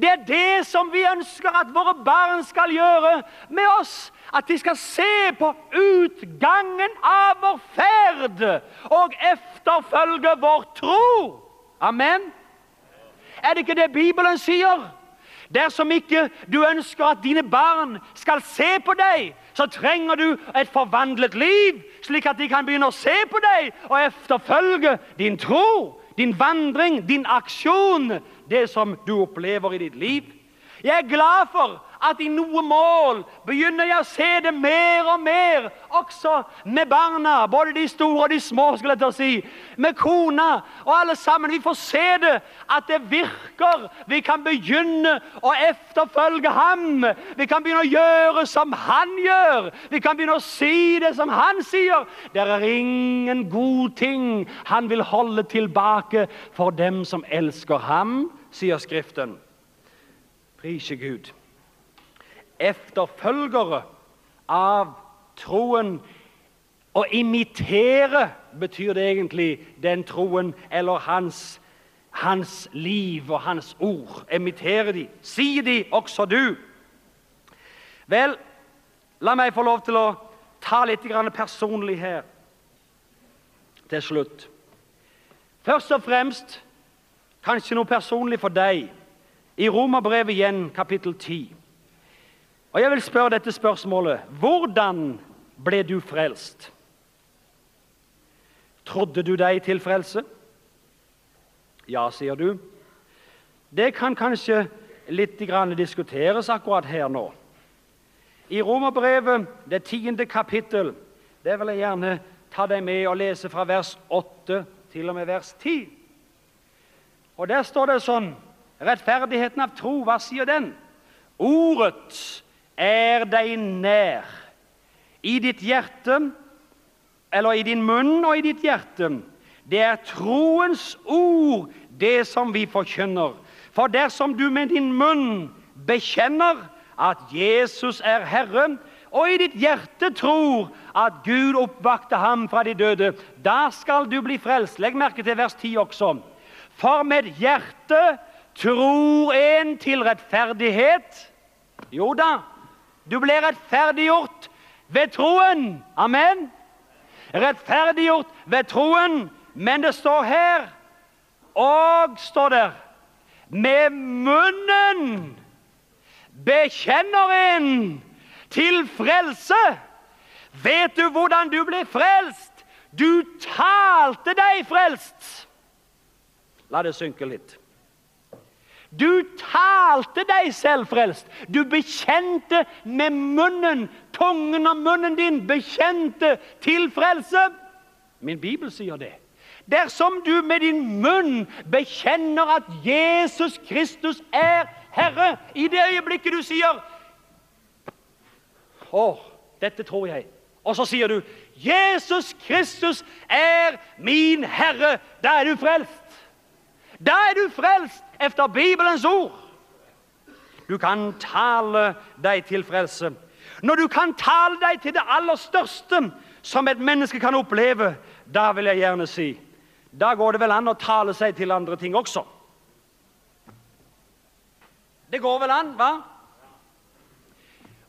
Det er det som vi ønsker at våre barn skal gjøre med oss. At de skal se på utgangen av vår ferd og efterfølge vår tro. Amen. Er det ikke det Bibelen sier? Dersom ikke du ønsker at dine barn skal se på deg, så trenger du et forvandlet liv, slik at de kan begynne å se på deg og efterfølge din tro, din vandring, din aksjon det som du opplever i ditt liv. Jeg er glad for at i noe mål begynner jeg å se det mer og mer, også med barna, både de store og de små, skulle jeg til å si, med kona og alle sammen. Vi får se det, at det virker. Vi kan begynne å efterfølge ham. Vi kan begynne å gjøre som han gjør. Vi kan begynne å si det som han sier. Det er ingen god ting han vil holde tilbake for dem som elsker ham sier Skriften. Prise Gud. Efterfølgere av troen og imitere betyr det egentlig den troen eller hans hans liv og hans ord. Imitere de. Sier de også du. Vel, la meg få lov til å ta litt grann personlig her til slutt. Først og fremst Kanskje noe personlig for deg. I Romerbrevet igjen, kapittel 10. Og jeg vil spørre dette spørsmålet. Hvordan ble du frelst? Trodde du deg til frelse? Ja, sier du. Det kan kanskje litt grann diskuteres akkurat her nå. I Romerbrevet, det tiende kapittel, det vil jeg gjerne ta deg med og lese fra vers 8 til og med vers 10. Og der står det sånn, rettferdigheten av tro, hva sier den? Ordet er deg nær, i ditt hjerte, eller i din munn og i ditt hjerte. Det er troens ord, det som vi forkynner. For dersom du med din munn bekjenner at Jesus er Herre, og i ditt hjerte tror at Gud oppvakte ham fra de døde, da skal du bli frelst. Legg merke til vers 10 også. For med hjerte tror en til rettferdighet. Jo da, du ble rettferdiggjort ved troen. Amen. Rettferdiggjort ved troen. Men det står her, og står der, med munnen bekjenner en til frelse. Vet du hvordan du ble frelst? Du talte deg frelst. La det synke litt. Du talte deg selv frelst. Du bekjente med munnen, tungen av munnen din, bekjente til frelse. Min Bibel sier det. Dersom du med din munn bekjenner at Jesus Kristus er Herre, i det øyeblikket du sier, Åh, dette tror jeg. Og så sier du, Jesus Kristus er min Herre, da er du frelst. Da er du frelst efter Bibelens ord. Du kan tale deg til frelse. Når du kan tale deg til det aller største som et menneske kan oppleve, da vil jeg gjerne si, da går det vel an å tale seg til andre ting også. Det går vel an, va?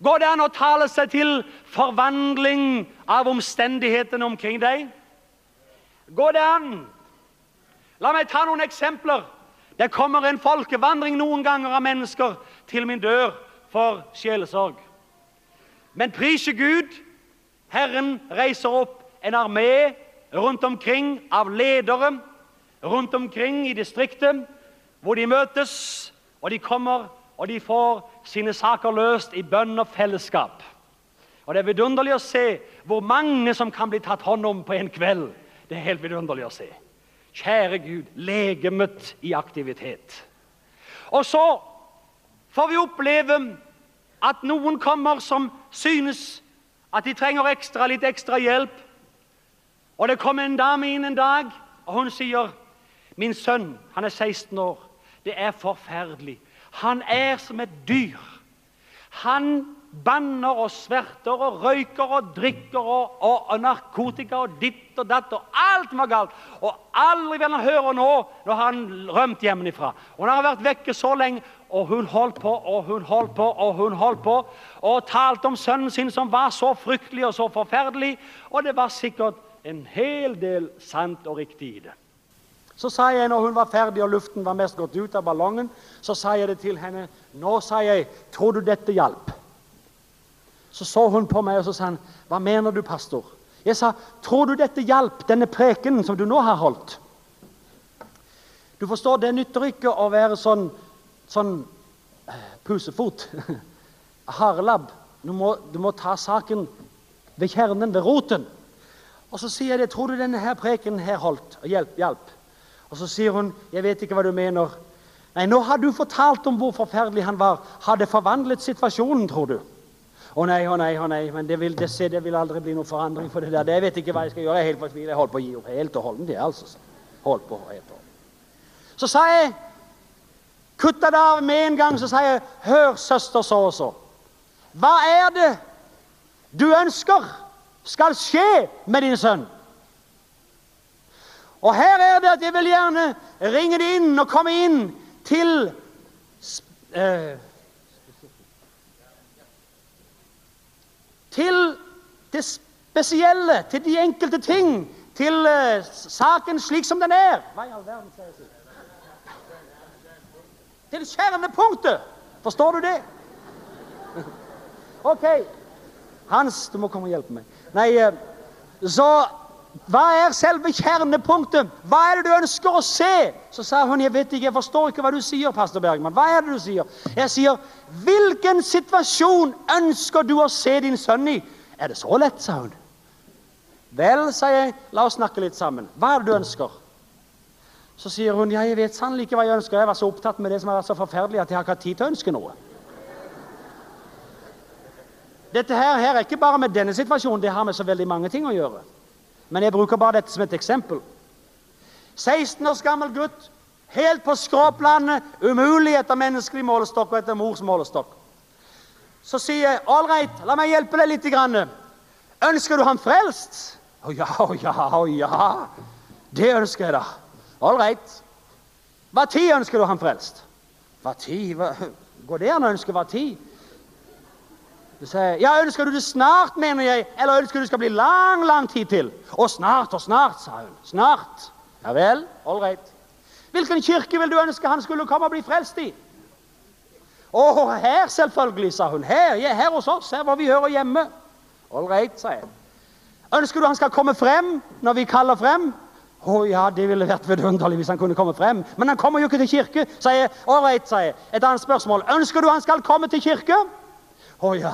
Går det an å tale seg til forvandling av omstendighetene omkring deg? Går det an La meg ta noen eksempler. Det kommer en folkevandring noen ganger av mennesker til min dør for sjelesorg. Men prise Gud, Herren reiser opp en armé rundt omkring av ledere, rundt omkring i distriktet, hvor de møtes, og de kommer, og de får sine saker løst i bønn og fellesskap. Og det er vidunderlig å se hvor mange som kan bli tatt hånd om på en kveld. Det er helt vidunderlig å se. Kjære Gud, legemet i aktivitet. Og så får vi oppleve at noen kommer som synes at de trenger ekstra, litt ekstra hjelp. Og det kommer en dame inn en dag, og hun sier, min sønn, han er 16 år, det er forferdelig. Han er som et dyr. Han banner og sverter og røyker og drikker og, og, og narkotika og ditt og datt og alt var galt. Og aldri vil han høre nå når han rømt hjemmefra. Og han har vært vekke så lenge, og hun holdt på, og hun holdt på, og hun holdt på, og talte om sønnen sin som var så fryktelig og så forferdelig, og det var sikkert en hel del sant og riktig i det. Så sa jeg når hun var ferdig og luften var mest gått ut av ballongen, så sa jeg det til henne, nå sa jeg, tror du dette hjalp? Så så hun på meg og så sa han, hva mener du pastor? Jeg sa, tror du dette hjalp, denne preken som du nå har holdt? Du forstår, det nytter ikke å være sånn, sånn pusefot, harlab. Du må, du må ta saken ved kjernen, ved roten. Og så sier jeg det, tror du denne her preken her holdt? Og hjelp, hjelp. Og så sier hun, jeg vet ikke hva du mener. Nei, nå har du fortalt om hvor forferdelig han var. Har det forvandlet situasjonen, tror du? Å nei, å nei, å nei, men det vil, det, se, det vil aldri bli noen forandring for det der. Det, vet ikke hva jeg skal gjøre. Jeg er helt fortvilet. Jeg holdt på å gi opp helt og hållet det altså. Holdt på helt og holdent. Så sa jeg, kutta det av med en gang, så sa jeg, hør søster så og så. Hva er det du ønsker skal skje med din sønn? Og her er det at jeg vil gjerne ringe det inn og komme inn til eh, til det spesielle, til de enkelte ting, til uh, saken slik som den er. Hva i all verden skal jeg si? Til kjernepunktet. Forstår du det? Ok. Hans, du må komme og hjelpe meg. Nei, uh, så hva er selve kjernepunktet? Hva er det du ønsker å se? Så sa hun, jeg vet ikke, jeg forstår ikke hva du sier, pastor Bergman. Hva er det du sier? Jeg sier, hvilken situasjon ønsker du å se din sønn i? Er det så lett, sa hun. Vel, sa jeg, la oss snakke litt sammen. Hva er det du ønsker? Så sier hun, ja, jeg vet sannelig ikke hva jeg ønsker. Jeg var så opptatt med det som har vært så forferdelig at jeg har ikke hatt tid til å ønske noe. Dette her, her er ikke bare med denne situasjonen, det har med så veldig mange ting å gjøre men jeg bruker bare dette som et eksempel. 16 års gammel gutt, helt på skråplanet, umulig etter menneskelig målestokk og etter mors målestokk. Så sier jeg, all right, la meg hjelpe deg litt. Grann. Ønsker du ham frelst? Å oh, ja, å oh, ja, å oh, ja. Det ønsker jeg da. All right. Hva tid ønsker du ham frelst? Hva tid? Hva? Går det an å ønske hva tid? Du säger, jag önskar du det snart menar jag, eller önskar du det ska bli lång, lång tid till. Och snart och snart, sa hon. Snart. Ja väl, all right. Vilken kyrka vill du önska han skulle komma och bli frälst i? Åh, här selvfølgelig, sa hon. Här, ja, här hos oss, här var vi hører hjemme. All right, sa jeg. Ønsker du han skal komme frem når vi kaller frem? Åh oh, ja, det ville vært vidunderlig hvis han kunne komme frem. Men han kommer jo ikke til kirke, sier jeg. All right, sier jeg. Et annet spørsmål. Ønsker du han skal komme til kirke? Ja. Å ja,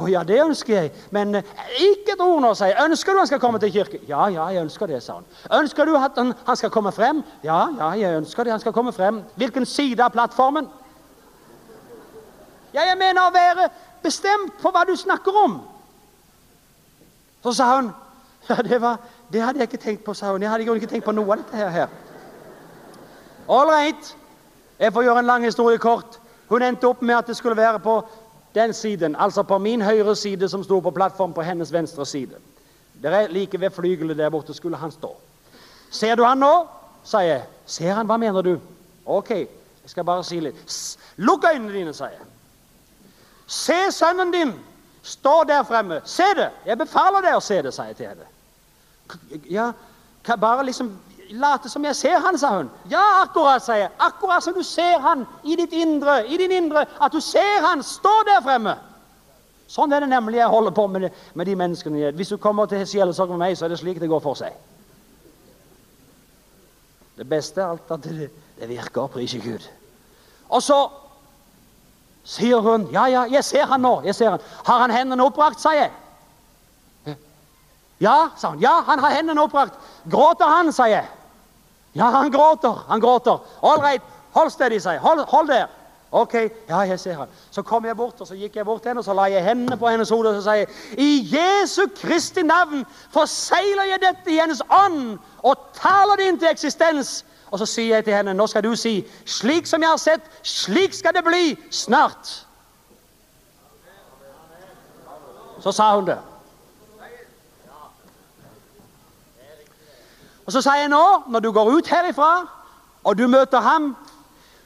oh, ja, det ønsker jeg. Men ikke et ord nå, sier jeg. Ønsker du han skal komme til kirke? Ja, ja, jeg ønsker det, sa han. Ønsker du at han, han skal komme frem? Ja, ja, jeg ønsker det, han skal komme frem. Hvilken side av plattformen? Ja, jeg mener å være bestemt på hva du snakker om. Så sa hun, ja, det, var, det hadde jeg ikke tenkt på, sa hun. Jeg hadde ikke tenkt på noe av dette her. her. All right. Jeg får gjøre en lang historie kort. Hun endte opp med at det skulle være på den siden, altså på min høyre side som stod på plattform på hennes venstre side. Det er like ved flygelet der borte skulle han stå. Ser du han nå? Sa jeg. Ser han, hva mener du? Ok, jeg skal bare si litt. Lukk øynene dine, sa jeg. Se sønnen din stå der fremme. Se det! Jeg befaler deg å se det, sa jeg til henne. Ja, bare liksom late som jeg ser han, sa hun. Ja, akkurat, sa jeg. Akkurat som du ser han i ditt indre, i din indre, at du ser han stå der fremme. Sånn er det nemlig jeg holder på med, med de menneskene. Hvis du kommer til sjelesorg med meg, så er det slik det går for seg. Det beste er alt at det, det virker, priser Gud. Og så sier hun, ja, ja, jeg ser han nå, jeg ser han. Har han hendene oppbrakt, sa jeg. Ja, sa han, Ja, han har hendene oppbrakt. Gråter han, sa jeg. Ja, han gråter, han gråter. All right, hold steady, sier Hold, hold der. Ok, ja, jeg ser han. Så kom jeg bort, og så gikk jeg bort til henne, og så la jeg hendene på hennes hode, og så sier jeg, i Jesu Kristi navn forseiler jeg dette i hennes ånd, og taler det inn til eksistens. Og så sier jeg til henne, nå skal du si, slik som jeg har sett, slik skal det bli snart. Så sa hun det. Og så sier jeg nå, når du går ut herifra, og du møter ham,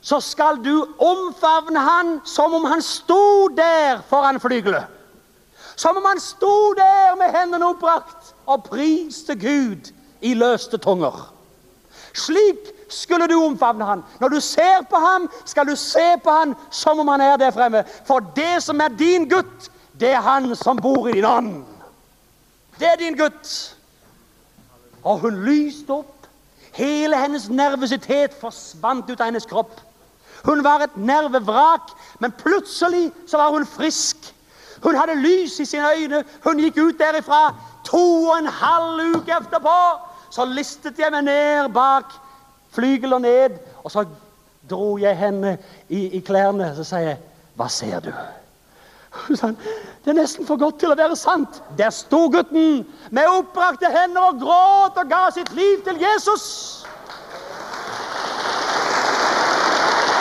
så skal du omfavne han som om han stod der foran flygelet. Som om han stod der med hendene oppbrakt og priste Gud i løste tunger. Slik skulle du omfavne han. Når du ser på ham, skal du se på han som om han er der fremme. For det som er din gutt, det er han som bor i din ånd. Det er din gutt og hun lyste opp. Hele hennes nervositet forsvant ut av hennes kropp. Hun var et nervevrak, men plutselig så var hun frisk. Hun hadde lys i sine øyne. Hun gikk ut derifra to og en halv uke etterpå. Så listet jeg meg ned bak flygel og ned, og så dro jeg henne i, i klærne, så sier jeg, hva ser du? Hva ser du? Det er nesten for godt til å være sant. Der sto gutten med oppbrakte hender og gråt og ga sitt liv til Jesus.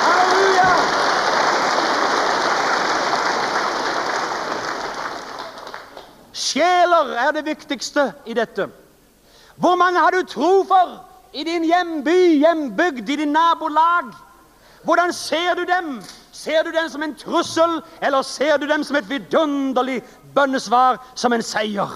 Halleluja! Sjeler er det viktigste i dette. Hvor mange har du tro for i din hjemby, hjembygd, i din nabolag? Hvordan ser du dem? Ser du dem som en trussel, eller ser du dem som et vidunderlig bønnesvar, som en seier?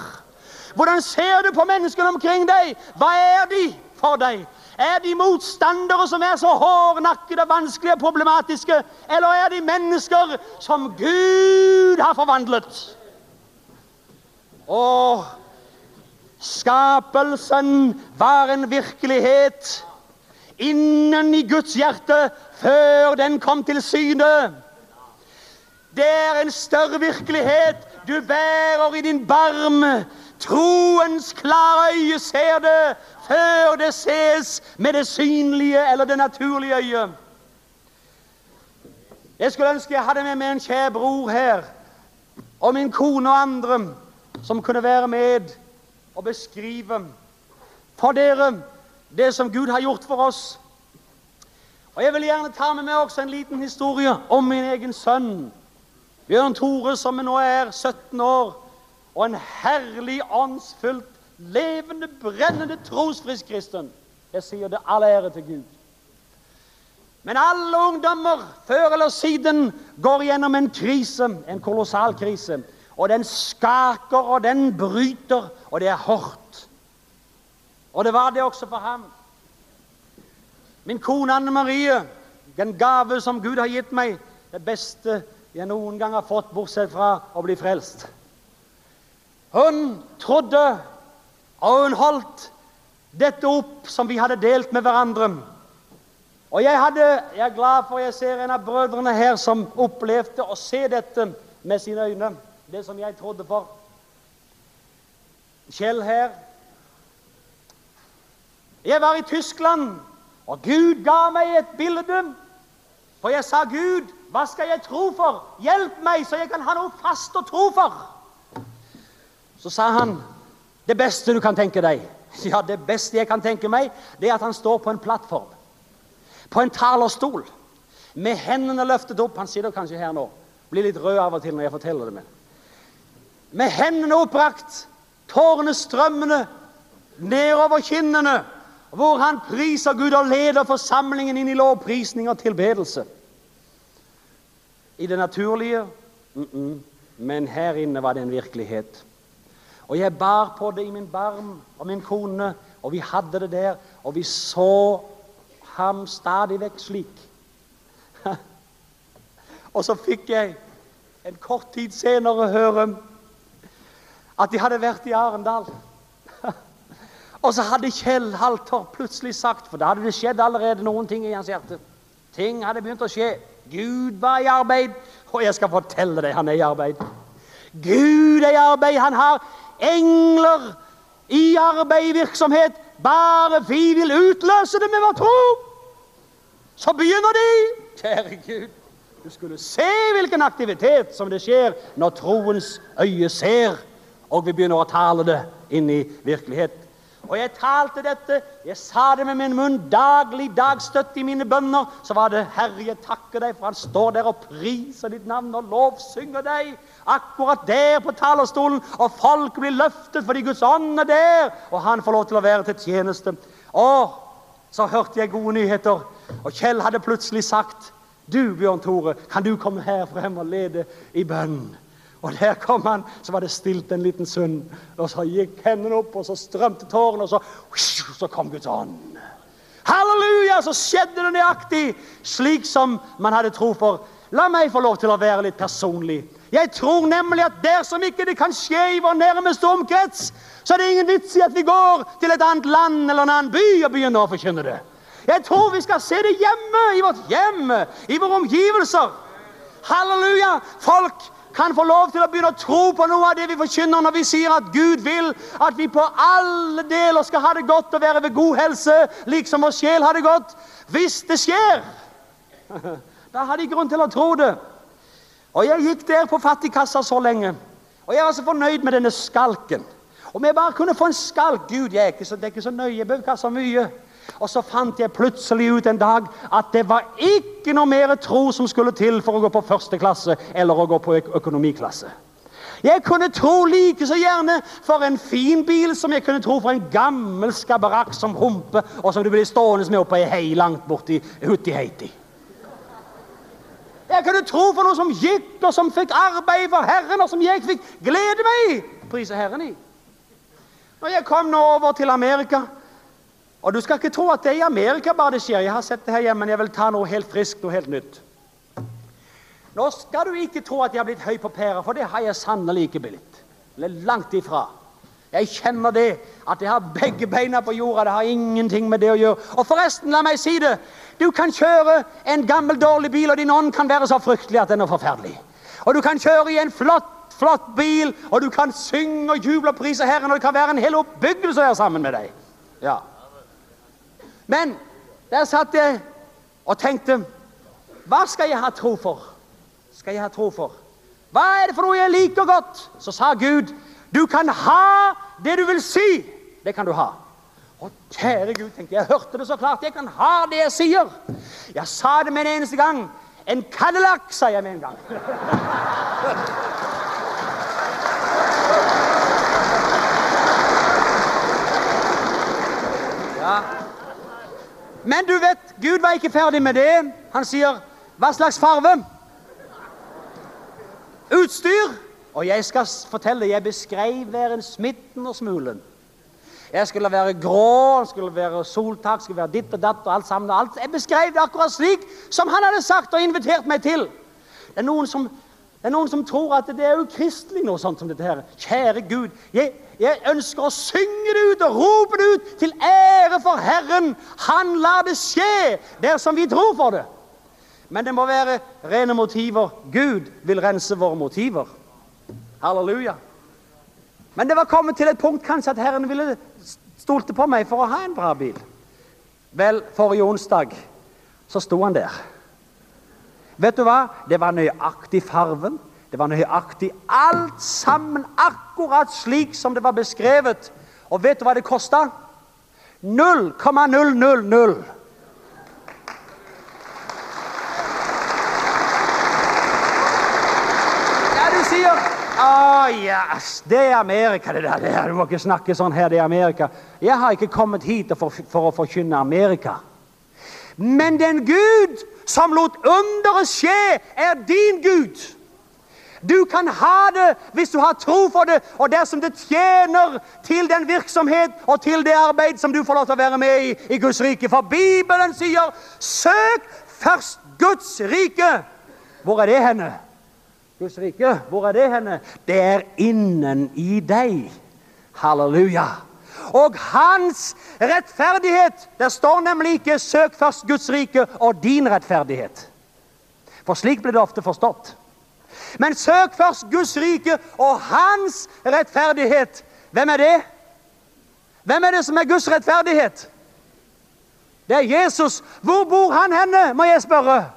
Hvordan ser du på menneskene omkring deg? Hva er de for deg? Er de motstandere som er så hårdnakkede, vanskelige og problematiske? Eller er de mennesker som Gud har forvandlet? Åh, skapelsen var en virkelighet innen i Guds hjerte før den kom til syne. Det er en større virkelighet du bærer i din barm. Troens klare øye ser det før det ses med det synlige eller det naturlige øye. Jeg skulle ønske jeg hadde med meg en kjær bror her, og min kone og andre, som kunne være med og beskrive. For dere, det som Gud har gjort for oss. Og jeg vil gjerne ta med meg også en liten historie om min egen sønn. Bjørn Tore, som nå er 17 år, og en herlig, åndsfullt, levende, brennende, trosfrisk kristen. Jeg sier det all ære til Gud. Men alle ungdommer, før eller siden, går gjennom en krise, en kolossal krise. Og den skaker, og den bryter, og det er hårdt. Och det var det också för ham. Min kone Anne Marie, den gave som Gud har gitt mig, det bästa jag noen gang har fått bortsett från att bli frälst. Hon trodde og hun holdt dette upp som vi hade delt med hverandre. Och jag hade, jag er glad för jag ser en av bröderna här som upplevde och se detta med sina ögon, det som jag trodde for. Kjell här, Jeg var i Tyskland, og Gud gav meg et bilde. For jeg sa, Gud, hva skal jeg tro for? Hjelp meg, så jeg kan ha noe fast å tro for. Så sa han, det beste du kan tenke deg. Ja, det beste jeg kan tenke meg, det er at han står på en plattform. På en talerstol. Med hendene løftet opp. Han sitter kanskje her nå. Blir litt rød av og til når jeg forteller det. Med, Med hendene opprakt. Tårene strømmende. Nedover kinnene hvor han priser Gud og leder forsamlingen inn i lovprisning og tilbedelse. I det naturlige, mm -mm. men her inne var det en virkelighet. Og jeg bar på det i min barm og min kone, og vi hadde det der, og vi så ham stadig vekk slik. og så fikk jeg en kort tid senere høre at de hadde vært i Arendal. Och så hade Kjell Halter plötsligt sagt, för det hade det skett allerede någonting i hans hjärta. Ting hade begynt att ske. Gud var i arbeid, och jag ska fortälla dig, han är i arbeid. Gud är i arbeid, han har änglar i arbeid i virksomhet, bare vi vil utlösa det med vår tro. Så begynner de, kjære Gud, du skulle se hvilken aktivitet som det sker når troens øye ser, og vi begynner å tale det inn i virkeligheten og jeg talte dette, jeg sa det med min munn, daglig dagstøtt i mine bønner, så var det, Herre, jeg takker deg, for han står der og priser ditt navn og lovsynger deg, akkurat der på talerstolen, og folk blir løftet fordi Guds ånd er der, og han får lov til å være til tjeneste. Og så hørte jeg gode nyheter, og Kjell hadde plutselig sagt, du Bjørn Tore, kan du komme her frem og lede i bønnen? Og der kom han, så var det stilt en liten sund. Og så gikk hendene opp, og så strømte tårene, og så, så kom Guds ånd. Halleluja, så skjedde det nøyaktig, slik som man hadde tro for. La meg få lov til å være litt personlig. Jeg tror nemlig at dersom ikke det kan skje i vår nærmeste omkrets, så er det ingen vits i at vi går til et annet land eller en annen by og begynner å forkynne det. Jeg tror vi skal se det hjemme, i vårt hjem, i våre omgivelser. Halleluja, folk kan få lov til å begynne å tro på noe av det vi forkynner når vi sier at Gud vil at vi på alle deler skal ha det godt og være ved god helse, liksom vår sjel har det godt. Hvis det skjer, da har de grunn til å tro det. Og jeg gikk der på fattigkassa så lenge, og jeg var så fornøyd med denne skalken. Om jeg bare kunne få en skalk, Gud, jeg er ikke så, det er ikke så nøye, jeg behøver ikke så mye. Og så fant jeg plutselig ut en dag at det var ikke noe mer tro som skulle til for å gå på første klasse eller å gå på økonomiklasse. Jeg kunne tro like så gjerne for en fin bil som jeg kunne tro for en gammel skabarak som humpe og som du blir stående med oppe i hei langt borti hutti heiti. Jeg kunne tro for noe som gikk og som fikk arbeid for Herren og som jeg fikk glede meg i, priser Herren i. Når jeg kom nå over til Amerika, Og du skal ikke tro at det er i Amerika bare det skjer. Jeg har sett det her hjemme, men jeg vil ta noe helt friskt, noe helt nytt. Nå skal du ikke tro at jeg har blitt høy på pæra, for det har jeg sannelig ikke blitt. Eller langt ifra. Jeg kjenner det, at jeg har begge beina på jorda, det har ingenting med det å gjøre. Og forresten, la meg si det, du kan kjøre en gammel dårlig bil, og din ånd kan være så fryktelig at den er forferdelig. Og du kan kjøre i en flott, flott bil, og du kan synge og juble og prise Herren, og det kan være en hel oppbyggelse her sammen med deg. Ja. Men der satt jeg og tenkte, hva skal jeg ha tro for? Skal jeg ha tro for? Hva er det for noe jeg liker godt? Så sa Gud, du kan ha det du vil si. Det kan du ha. Og kjære Gud, tenkte jeg, hørte det så klart, jeg kan ha det jeg sier. Jeg sa det med en eneste gang. En Cadillac, sa jeg med en gang. Ja. Men du vet, Gud var ikke ferdig med det. Han sier, hva slags farve? Utstyr. Og jeg skal fortelle, jeg beskrev hver en smitten og smulen. Jeg skulle være grå, skulle være soltak, skulle være ditt og datt og alt sammen. Alt. Jeg beskrev det akkurat slik som han hadde sagt og invitert meg til. Det er noen som, det er noen som tror at det er jo kristelig noe sånt som dette her. Kjære Gud, jeg, Jeg ønsker å synge det ut og rope det ut til ære for Herren. Han lar det skje der som vi tror for det. Men det må være rene motiver. Gud vil rense våre motiver. Halleluja. Men det var kommet til et punkt kanskje at Herren ville stolte på meg for å ha en bra bil. Vel, forrige onsdag så sto han der. Vet du hva? Det var nøyaktig farven. Det var nøyaktig alt sammen akkurat slik som det var beskrevet. Og vet du hva det kostet? 0,000. Ah, yes, det er Amerika det der, det er, du må ikke snakke sånn her, det er Amerika. Jeg har ikke kommet hit for, for å forkynne Amerika. Men den Gud som lot underet skje er din Gud. Du kan ha det hvis du har tro for det, og dersom det tjener til den virksomhet og til det arbeid som du får lov til å være med i, i Guds rike. For Bibelen sier, søk først Guds rike. Hvor er det henne? Guds rike, hvor er det henne? Det er innen i deg. Halleluja! Og hans rettferdighet, det står nemlig ikke, søk først Guds rike og din rettferdighet. For slik blir det ofte forstått. Men søk først Guds rike og hans rettferdighet. Hvem er det? Hvem er det som er Guds rettferdighet? Det er Jesus. Hvor bor han henne, må jeg spørre?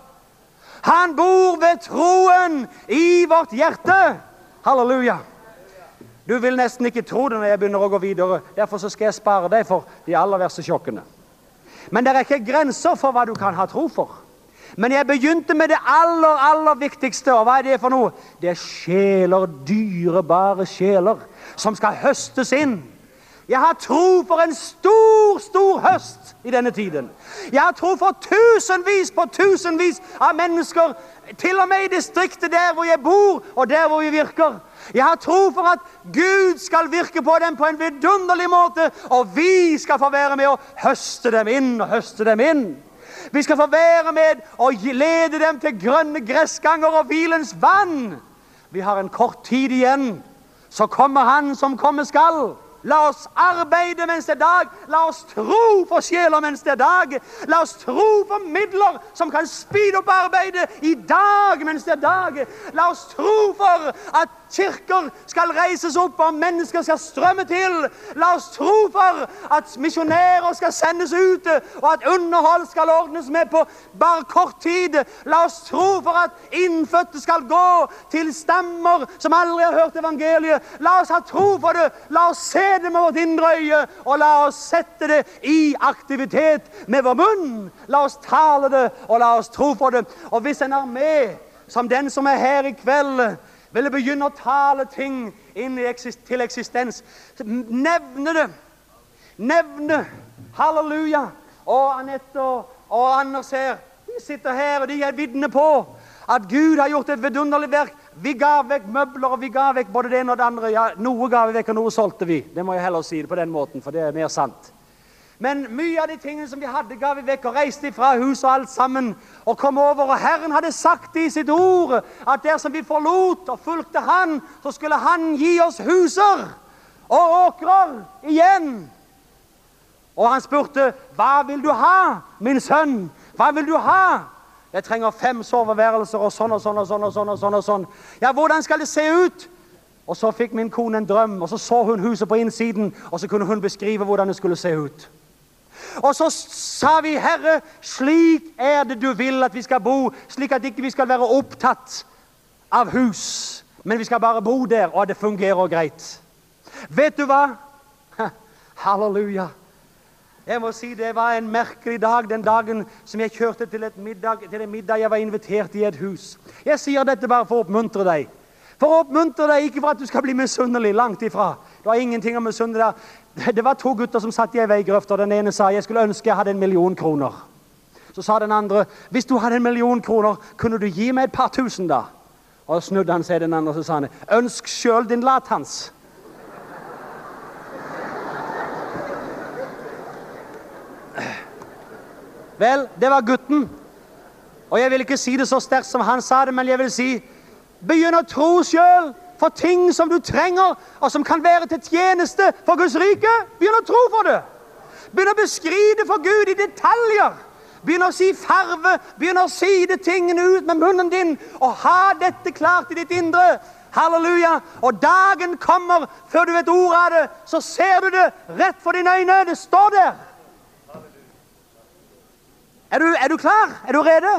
Han bor ved troen i vårt hjerte. Halleluja. Du vil nesten ikke tro det når jeg begynner å gå videre. Derfor så skal jeg spare deg for de aller verste sjokkene. Men det er ikke grenser for hva du kan ha tro for. Men jeg begynte med det aller, aller viktigste, og hva er det for noe? Det er sjeler, dyrebare sjeler, som skal høstes inn. Jeg har tro for en stor, stor høst i denne tiden. Jeg har tro for tusenvis på tusenvis av mennesker, til og med i distriktet der hvor jeg bor, og der hvor vi virker. Jeg har tro for at Gud skal virke på dem på en vidunderlig måte, og vi skal få være med å høste dem inn og høste dem inn. Vi skal få være med og lede dem til grønne gressganger og vilens vann. Vi har en kort tid igjen, så kommer han som kommer skal. La oss arbeide mens det er dag. La oss tro for sjeler mens det er dag. La oss tro for midler som kan spide opp arbeidet i dag mens det er dag. La oss tro for at kirker skal reises opp og mennesker skal strømme til. La oss tro for at misjonærer skal sendes ut og at underhold skal ordnes med på bare kort tid. La oss tro for at innfødte skal gå til stammer som aldri har hørt evangeliet. La oss ha tro for det. La oss se glede med vårt indre øye, og la oss sette det i aktivitet med vår munn. La oss tale det, og la oss tro på det. Og hvis en er med, som den som er her i kveld, vil begynne å tale ting inn i eksist til eksistens, nevne det. Nevne. Halleluja. Og Annette og, og Anders her, de sitter her, og de er vidne på at Gud har gjort et vidunderlig verk vi gav vekk møbler, og vi gav vekk både det ene og det andre. Ja, noe gav vi vekk, og noe solgte vi. Det må jeg heller si det på den måten, for det er mer sant. Men mye av de tingene som vi hadde gav vi vekk, og reiste fra hus og alt sammen, og kom over, og Herren hadde sagt i sitt ord, at dersom vi forlot og fulgte Han, så skulle Han gi oss huser og åkrer igjen. Og han spurte, hva vil du ha, min sønn? Hva vil du ha? Jeg trenger fem soveværelser og sånn og sånn og sånn og sånn og sånn og sånn. Ja, hvordan skal det se ut? Og så fikk min kone en drøm, og så så hun huset på innsiden, og så kunne hun beskrive hvordan det skulle se ut. Og så sa vi, Herre, slik er det du vil at vi skal bo, slik at ikke vi skal være opptatt av hus, men vi skal bare bo der, og det fungerer greit. Vet du hva? Halleluja! Halleluja! Jeg må si det var en merkelig dag, den dagen som jeg kjørte til, et middag, til en middag jeg var invitert i et hus. Jeg sier dette bare for å oppmuntre deg. For å oppmuntre deg, ikke for at du skal bli misunnelig, langt ifra. Det var ingenting å misunne der. Det var to gutter som satt i en veigrøft, og den ene sa, jeg skulle ønske jeg hadde en million kroner. Så sa den andre, hvis du hadde en million kroner, kunne du gi meg et par tusen da? Og snudde han seg den andre, og så sa han, ønsk selv din lat hans. Vel, det var gutten. Og jeg vil ikke si det så sterkt som han sa det, men jeg vil si, begynn å tro selv for ting som du trenger, og som kan være til tjeneste for Guds rike. Begynn å tro for det. Begynn å beskride for Gud i detaljer. Begynn å si farve, begynn å si det tingene ut med munnen din, og ha dette klart i ditt indre. Halleluja! Og dagen kommer, før du vet ordet av det, så ser du det rett for dine øyne. Det står der. Er du, er du klar? Er du rede?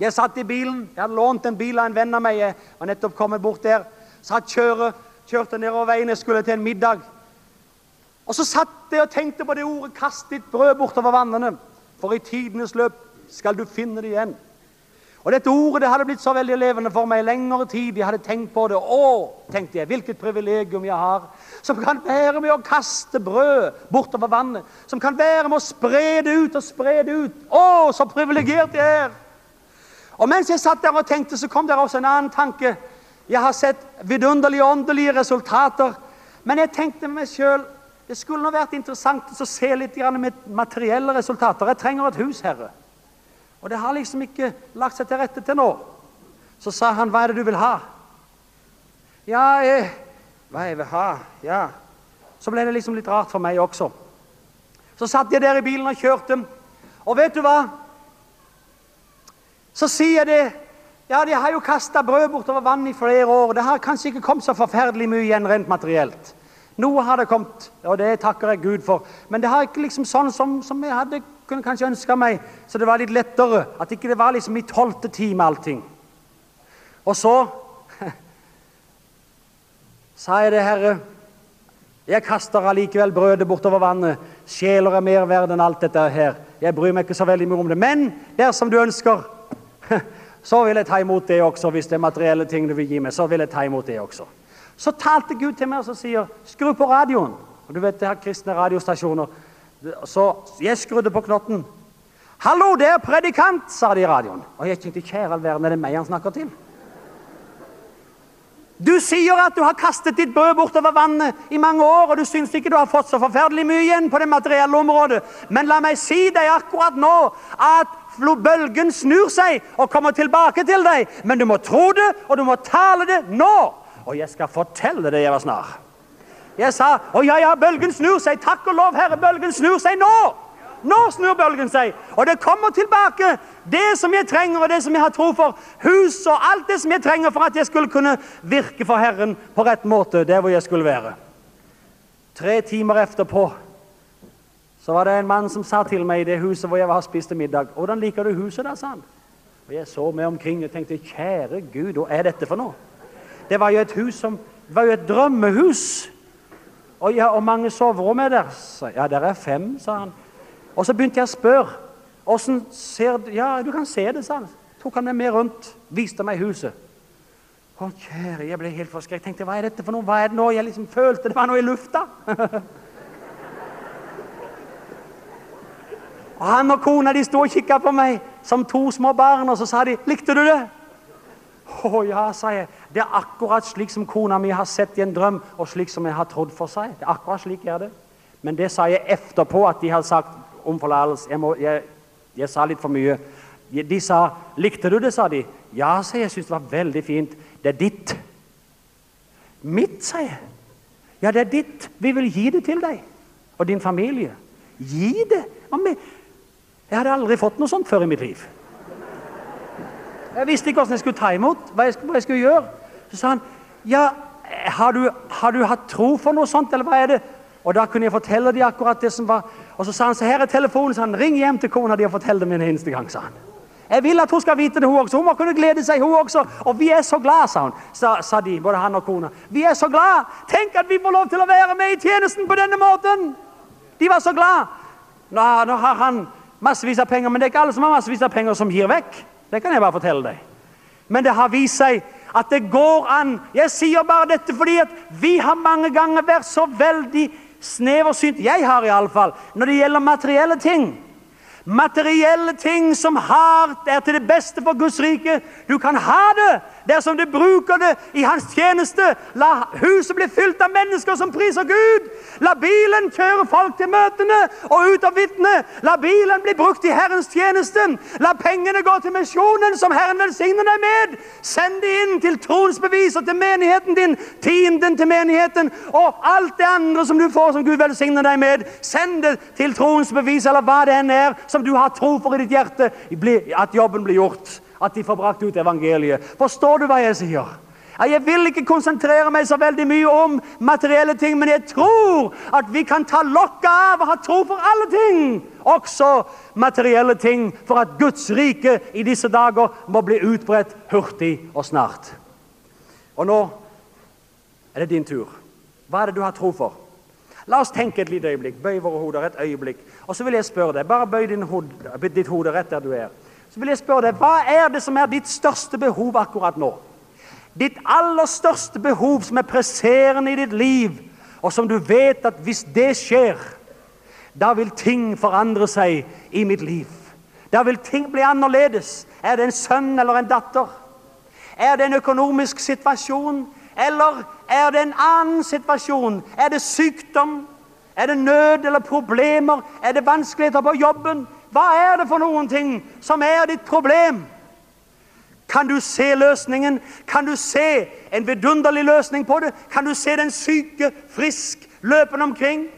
Jeg satt i bilen, jeg hadde lånt en bil av en venn av meg, jeg var nettopp kommet bort der, satt kjøret, kjørte nedover veien, jeg skulle til en middag. Og så satt jeg og tenkte på det ordet, kast ditt brød bortover vannene, for i tidenes løp skal du finne det igjen. Og dette ordet det hadde blitt så veldig levende for meg i lengre tid, jeg hadde tenkt på det, å, tenkte jeg, hvilket privilegium jeg har, som kan være med å kaste brød bortover vannet, som kan være med å spre det ut og spre det ut. Å, så privilegert jeg er! Og mens jeg satt der og tenkte, så kom der også en annen tanke. Jeg har sett vidunderlige, åndelige resultater, men jeg tenkte med meg selv, det skulle nå vært interessant å se litt grann med materielle resultater. Jeg trenger et hus, Herre. Og det har liksom ikke lagt seg til rette til nå. Så sa han, hva er det du vil ha? Ja, eh, Hva jeg vil ha? Ja. Så ble det liksom litt rart for meg også. Så satt jeg der i bilen og kjørte. Og vet du hva? Så sier jeg det. Ja, de har jo kastet brød bortover vann i flere år. Det har kanskje ikke kommet så forferdelig mye igjen rent materielt. Noe har det kommet, og det takker jeg Gud for. Men det har ikke liksom sånn som, som jeg hadde kunne kanskje ønske meg, så det var litt lettere. At ikke det var liksom i tolvte time allting. Og så Sære Herre, jeg kaster allikevel brødet bortover vannet. Sjeler er mer verd enn alt dette her. Jeg bryr meg ikke så veldig mye om det. Men dersom du ønsker, så vil jeg ta imot det også. Hvis det er materielle ting du vil gi meg, så vil jeg ta imot det også. Så talte Gud til meg og sier, skru på radioen. Og du vet, det her kristne radiostasjoner. Så jeg skrudde på knotten. Hallo, det er predikant, sa de i radioen. Og jeg tenkte, kjære all verden, er det meg han snakker til? Du sier at du har kastet ditt brød bort over vannet i mange år, og du syns ikke du har fått så forferdelig mye igjen på det materielle området. Men la meg si deg akkurat nå at bølgen snur seg og kommer tilbake til deg. Men du må tro det, og du må tale det nå. Og jeg skal fortelle det jeg var snar. Jeg sa, å ja, ja, bølgen snur seg. Takk og lov, Herre, bølgen snur seg nå. Nå snur bølgen seg, og det kommer tilbake det som jeg trenger, og det som jeg har tro for, hus og alt det som jeg trenger for at jeg skulle kunne virke for Herren på rett måte, der hvor jeg skulle være. Tre timer efterpå, så var det en mann som sa til meg i det huset hvor jeg var spist middag, «Hvordan liker du huset da, sa han. Og jeg så meg omkring og tenkte, «Kjære Gud, hva er dette for noe?» Det var jo et hus som, det var jo et drømmehus. Og ja, og mange soverom er der. Så, ja, der er fem, sa han. Og så begynte jeg å spørre. Hvordan ser du? Ja, du kan se det, sa han. Tok han meg med rundt, viste meg huset. Å, kjære, jeg ble helt forskrekk. Jeg tenkte, hva er dette for noe? Hva er det nå? Jeg liksom følte det var noe i lufta. og han og kona, de stod og kikket på meg som to små barn, og så sa de, likte du det? Å oh, ja, sa jeg. Det er akkurat slik som kona mi har sett i en drøm, og slik som jeg har trodd for seg. Det er akkurat slik jeg er det. Men det sa jeg efterpå at de har sagt, om forlatelse. Jeg, må, jeg, jeg sa litt for mye. De sa, likte du det, sa de. Ja, sa jeg, jeg synes det var veldig fint. Det er ditt. Mitt, sa jeg. Ja, det er ditt. Vi vil gi det til deg og din familie. Gi det. Jeg hadde aldri fått noe sånt før i mitt liv. Jeg visste ikke hvordan jeg skulle ta imot, hva jeg skulle, hva jeg skulle gjøre. Så sa han, ja, har du, har du hatt tro for noe sånt, eller hva er det? Og da kunne jeg fortelle dem akkurat det som var Og så sa han, så her er telefonen, så han ring hjem til kona di og fortell dem en eneste gang, sa han. Jeg vil at hun skal vite det, hun også. Hun må kunne glede seg, hun også. Og vi er så glad, sa hun, sa, sa de, både han og kona. Vi er så glad. Tenk at vi får lov til å være med i tjenesten på denne måten. De var så glad. Nå, nå har han massevis av penger, men det er ikke alle som har massevis av penger som gir vekk. Det kan jeg bare fortelle deg. Men det har vist seg at det går an. Jeg sier bare dette fordi at vi har mange ganger vært så veldig snev og synd jeg har i alle fall når det gjelder materielle ting. Materielle ting som har er til det beste for Guds rike. Du kan ha det, Dersom du bruker det i hans tjeneste, la huset bli fylt av mennesker som priser Gud. La bilen kjøre folk til møtene og ut av vittne. La bilen bli brukt i Herrens tjeneste. La pengene gå til misjonen som Herren velsigner deg med. Send det inn til tronsbevis og til menigheten din, tienden til menigheten og alt det andre som du får som Gud velsigner deg med. Send det til tronsbevis eller hva det enn er som du har tro for i ditt hjerte at jobben blir gjort at de får brakt ut evangeliet. Forstår du hva jeg sier? Jeg vil ikke konsentrere meg så veldig mye om materielle ting, men jeg tror at vi kan ta lokket av og ha tro for alle ting, også materielle ting, for at Guds rike i disse dager må bli utbredt hurtig og snart. Og nå er det din tur. Hva er det du har tro for? La oss tenke et lite øyeblikk, bøy våre hoder et øyeblikk, og så vil jeg spørre deg, bare bøy din hod, ditt hode rett der du er så vil jeg spørre deg, hva er det som er ditt største behov akkurat nå? Ditt aller største behov som er presserende i ditt liv, og som du vet at hvis det skjer, da vil ting forandre seg i mitt liv. Da vil ting bli annerledes. Er det en sønn eller en datter? Er det en økonomisk situasjon? Eller er det en annen situasjon? Er det sykdom? Er det nød eller problemer? Er det vanskeligheter på jobben? Hva er det for noen ting som er ditt problem? Kan du se løsningen? Kan du se en vidunderlig løsning på det? Kan du se den syke, frisk, løpende omkring?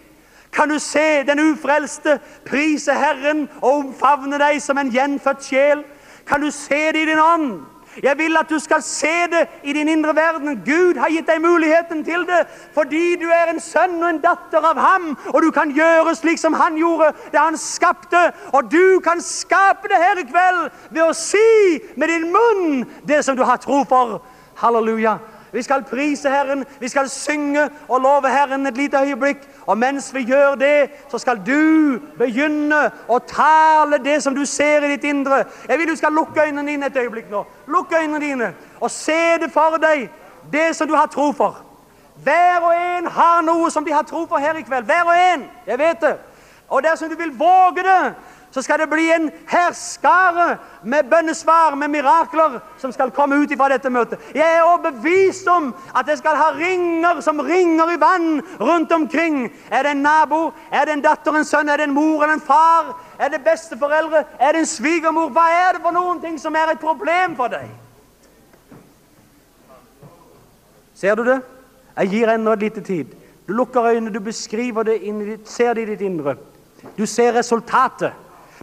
Kan du se den ufrelste prise Herren og omfavne deg som en gjenfødt sjel? Kan du se det i din ånd? Jeg vil at du skal se det i din indre verden. Gud har gitt deg muligheten til det, fordi du er en sønn og en datter av ham, og du kan gjøre slik som han gjorde det han skapte, og du kan skape det her i kveld ved å si med din munn det som du har tro for. Halleluja! Vi skal prise Herren, vi skal synge og love Herren et lite øyeblikk. Og mens vi gjør det, så skal du begynne å tale det som du ser i ditt indre. Jeg vil du skal lukke øynene dine et øyeblikk nå. Lukke øynene dine og se det for deg, det som du har tro for. Hver og en har noe som de har tro for her i kveld. Hver og en, jeg vet det. Og dersom du vil våge det, så skal det bli en herskare med bønnesvar, med mirakler, som skal komme ut ifra dette møtet. Jeg er overbevist om at det skal ha ringer som ringer i vann rundt omkring. Er det en nabo? Er det en datter, en sønn? Er det en mor eller en far? Er det besteforeldre? Er det en svigermor? Hva er det for noen ting som er et problem for deg? Ser du det? Jeg gir enda et lite tid. Du lukker øynene, du beskriver det inn, ser det i ditt indre. Du ser resultatet.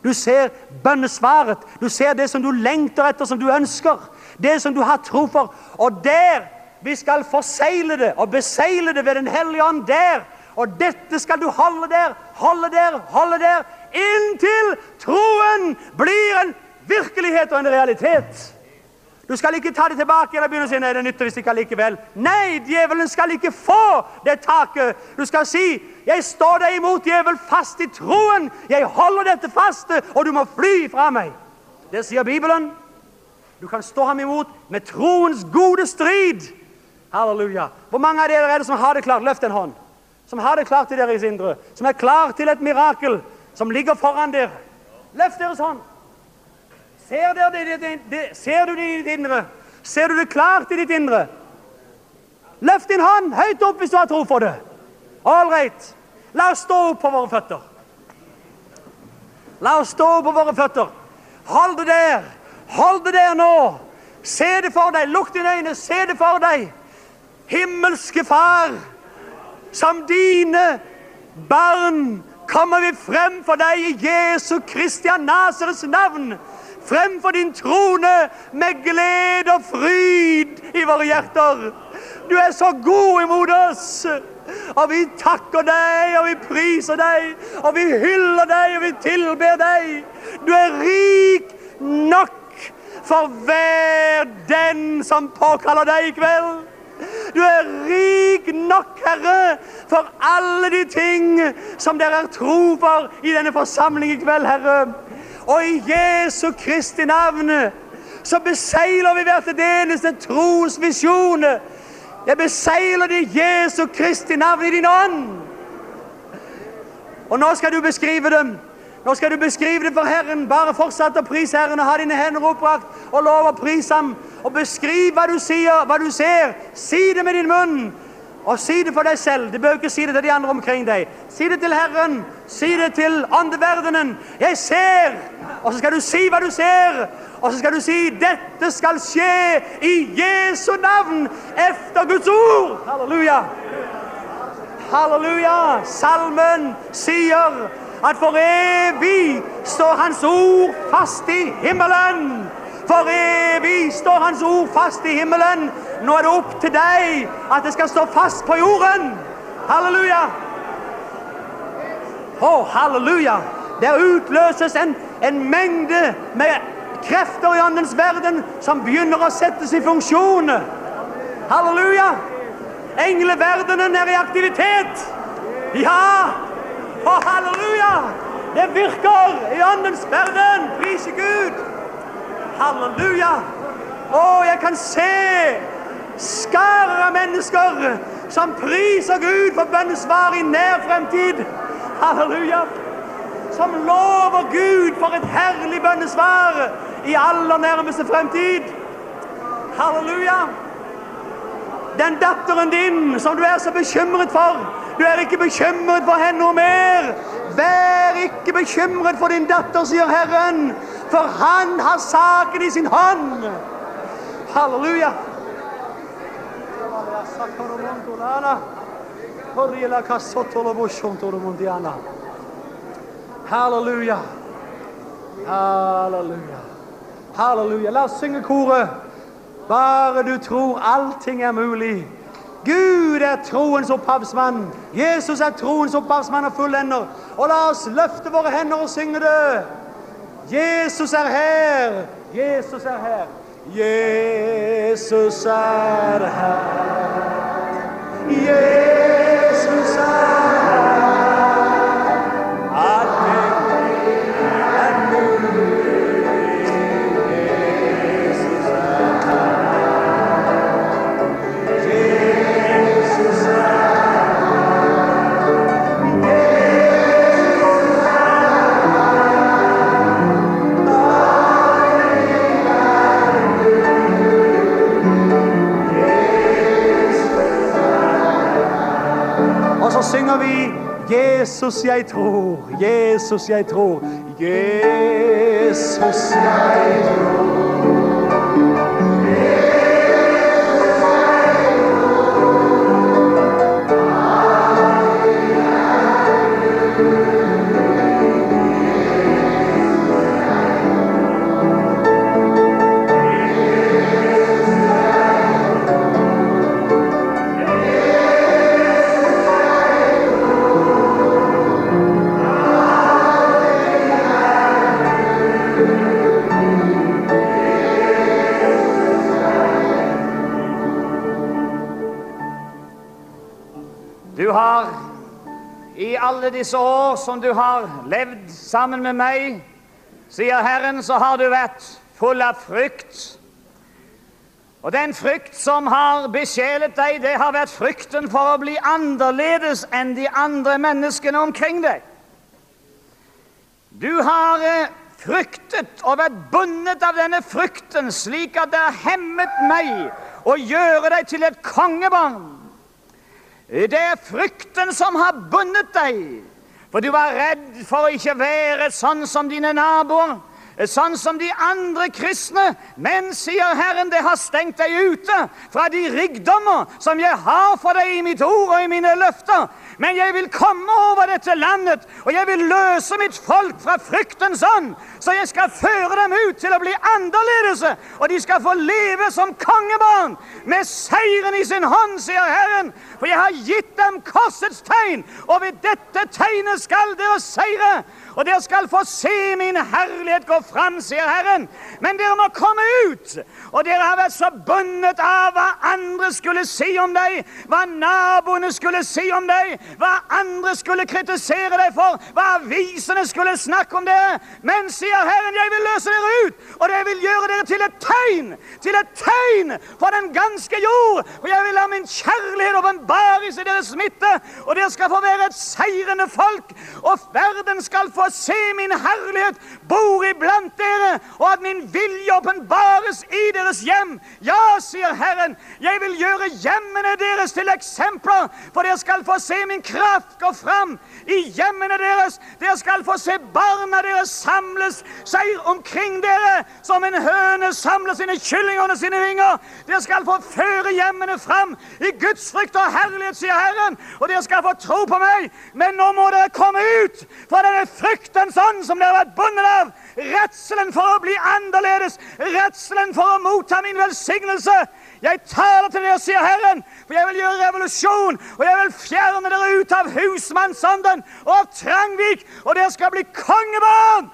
Du ser bønnesvaret. Du ser det som du lengter etter, som du ønsker. Det som du har tro for. Og der, vi skal forseile det og beseile det ved den hellige ånd der. Og dette skal du holde der, holde der, holde der, inntil troen blir en virkelighet og en realitet. Du skal ikke ta det tilbake, og begynne å si, nei, det nytter hvis ikke likevel. Nei, djevelen skal ikke få det taket. Du skal si, jeg står deg imot djevel fast i troen. Jeg holder dette faste, og du må fly fra meg. Det sier Bibelen. Du kan stå ham imot med troens gode strid. Halleluja. Hvor mange av dere er det som har det klart? Løft en hånd. Som har det klart i deres indre. Som er klar til et mirakel. Som ligger foran dere. Løft deres hånd. Ser, der det, det, det, ser du det i ditt indre? Ser du det klart i ditt indre? Løft din hånd høyt opp hvis du har tro for det. All right. La oss stå opp på våre føtter. La oss stå opp på våre føtter. Hold det der. Hold det der nå. Se det for deg. Lukk dine øyne. Se det for deg. Himmelske far, som dine barn kommer vi frem for deg i Jesu Kristian Naserets navn frem for din trone med gled og fryd i våre hjerter. Du er så god imot oss. Og vi takker deg, og vi priser deg, og vi hyller deg, og vi tilber deg. Du er rik nok for hver den som påkaller deg i kveld. Du er rik nok, Herre, for alle de ting som dere er tro for i denne forsamling i kveld, Herre. Og i Jesu Kristi navne, så beseiler vi hvert eneste trosvisjoner. Jeg beseiler det i Jesu Kristi navn i din ånd. Og nå skal du beskrive dem. Nå skal du beskrive det for Herren. Bare fortsatt å prise Herren og ha dine hender oppbrakt og lov å prise ham. Og beskriv hva du sier, hva du ser. Si det med din munn. Og si det for deg selv. Du behøver ikke si det til de andre omkring deg. Si det til Herren. Si det til andeverdenen. Jeg ser! Og så skal du si hva du ser. Og så skal du si, dette skal skje i Jesu navn, efter Guds ord. Halleluja! Halleluja! Salmen sier at for evig står hans ord fast i himmelen. For evig står hans ord fast i himmelen. Nå er det opp til deg at det skal stå fast på jorden. Halleluja! Åh, oh, halleluja! Det utløses en, en mengde med krefter i åndens verden som begynner å settes i funksjon. Halleluja! Engleverdenen er i aktivitet. Ja! Å, oh, halleluja! Det virker i åndens verden. Prise Gud! Halleluja! Å, oh, jeg kan se skarer av mennesker som priser Gud for bønnesvar i nær fremtid. Halleluja! Som lover Gud for et herlig bønnesvar i aller nærmeste fremtid. Halleluja! Den datteren din som du er så bekymret for, du er ikke bekymret for henne noe mer. Vær ikke bekymret for din datter, sier Herren, for han har saken i sin hånd. Halleluja! Halleluja! Halleluja. Halleluja. Halleluja. la la oss synge koret bare du tror allting er mulig Gud er troens opphavsmann. Jesus er troens opphavsmann og fullender. Og la oss løfte våre hender og synge det. Jesus er her. Jesus er her. Jesus er her. Jesus er her Jesus, jeg tror, Jesus, jeg tror, Jesus, jeg tror. alle disse år som du har levd sammen med meg, sier Herren, så har du vært full av frykt. Og den frykt som har besjelet deg, det har vært frykten for å bli annerledes enn de andre menneskene omkring deg. Du har fryktet og vært bundet av denne frykten slik at det har hemmet meg å gjøre deg til et kongebarn. Det er frykten som har bundet deg. For du var redd for å ikke være sånn som dine naboer, sånn som de andre kristne. Men, sier Herren, det har stengt deg ute fra de rikdommer som jeg har for deg i mitt ord og i mine løfter. Men jeg vil komme over dette landet, og jeg vil løse mitt folk fra fryktens ånd. Så jeg skal føre dem ut til å bli annerledes, og de skal få leve som kongebarn med seieren i sin hånd, sier Herren for jeg har gitt dem korsets tegn, og ved dette tegnet skal dere seire, og dere skal få se min herlighet gå fram, sier Herren. Men dere må komme ut, og dere har vært så bundet av hva andre skulle si om deg, hva naboene skulle si om deg, hva andre skulle kritisere deg for, hva avisene skulle snakke om dere. Men, sier Herren, jeg vil løse dere ut, og jeg vil gjøre dere til et tegn, til et tegn for den ganske jord, og jeg vil la min kjærlighet og åpenbares i deres midte, og dere skal få være et seirende folk, og verden skal få se min herlighet bor i blant dere, og at min vilje åpenbares i deres hjem. Ja, sier Herren, jeg vil gjøre hjemmene deres til eksempler, for dere skal få se min kraft gå fram i hjemmene deres. Dere skal få se barna deres samles seg omkring dere, som en høne samler sine kyllinger under sine vinger. Dere skal få føre hjemmene fram i Guds frykt og herlighet, sier Herren, og dere skal få tro på meg, men nå må dere komme ut fra denne fryktens ånd som dere har vært bundet av, retselen for å bli annerledes, retselen for å motta min velsignelse. Jeg taler til dere, sier Herren, for jeg vil gjøre revolusjon, og jeg vil fjerne dere ut av husmannsånden og av Trangvik, og dere skal bli kongebarn.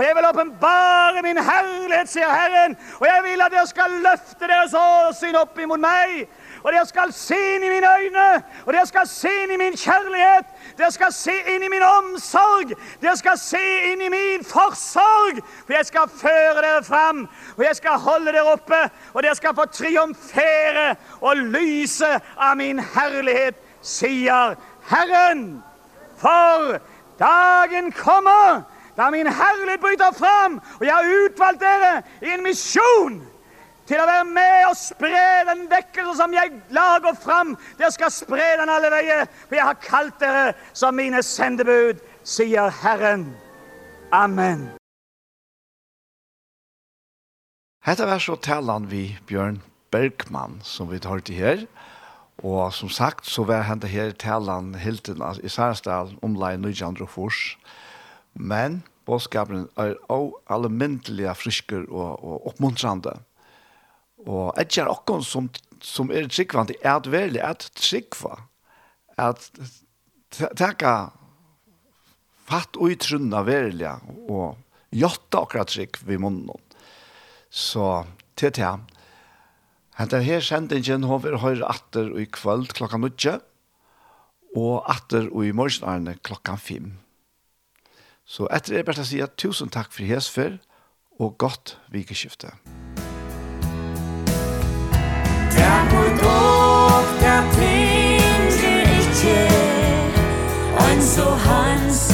For jeg vil åpenbare min herlighet, sier Herren, og jeg vil at dere skal løfte deres åsyn opp imot meg, Og dere skal se inn i mine øyne, og dere skal se inn i min kjærlighet. Dere skal se inn i min omsorg. Dere skal se inn i min forsorg. For jeg skal føre dere fram, og jeg skal holde dere oppe, og dere skal få triumfere og lyse av min herlighet, sier Herren. For dagen kommer, da min herlighet bryter fram, og jeg har utvalgt dere i en misjon til å være med og spre den vekkelse som jeg lager fram. Dere skal spre den alle veier, for jeg har kalt dere som mine sendebud, sier Herren. Amen. Hetta var så talan vi Bjørn Bergman som vi tar til her. Og som sagt så var han det her talan hilden i Sarsdal omlai 900 fors. Men bådskapen er også almindelig frisker og, og oppmuntrande. Og et etter okkon som, som er tryggvande, er at veldig at tryggva, at teka fatt og utrunna veldig, og jotta akkurat trygg vi munnen. Så til til han. Henta her sendingen hover høyre atter i kvöld klokka nutje, og atter i morgenarne klokka fem. Så etter det er bare å si at tusen takk for hesfer, og godt vikeskiftet. so hans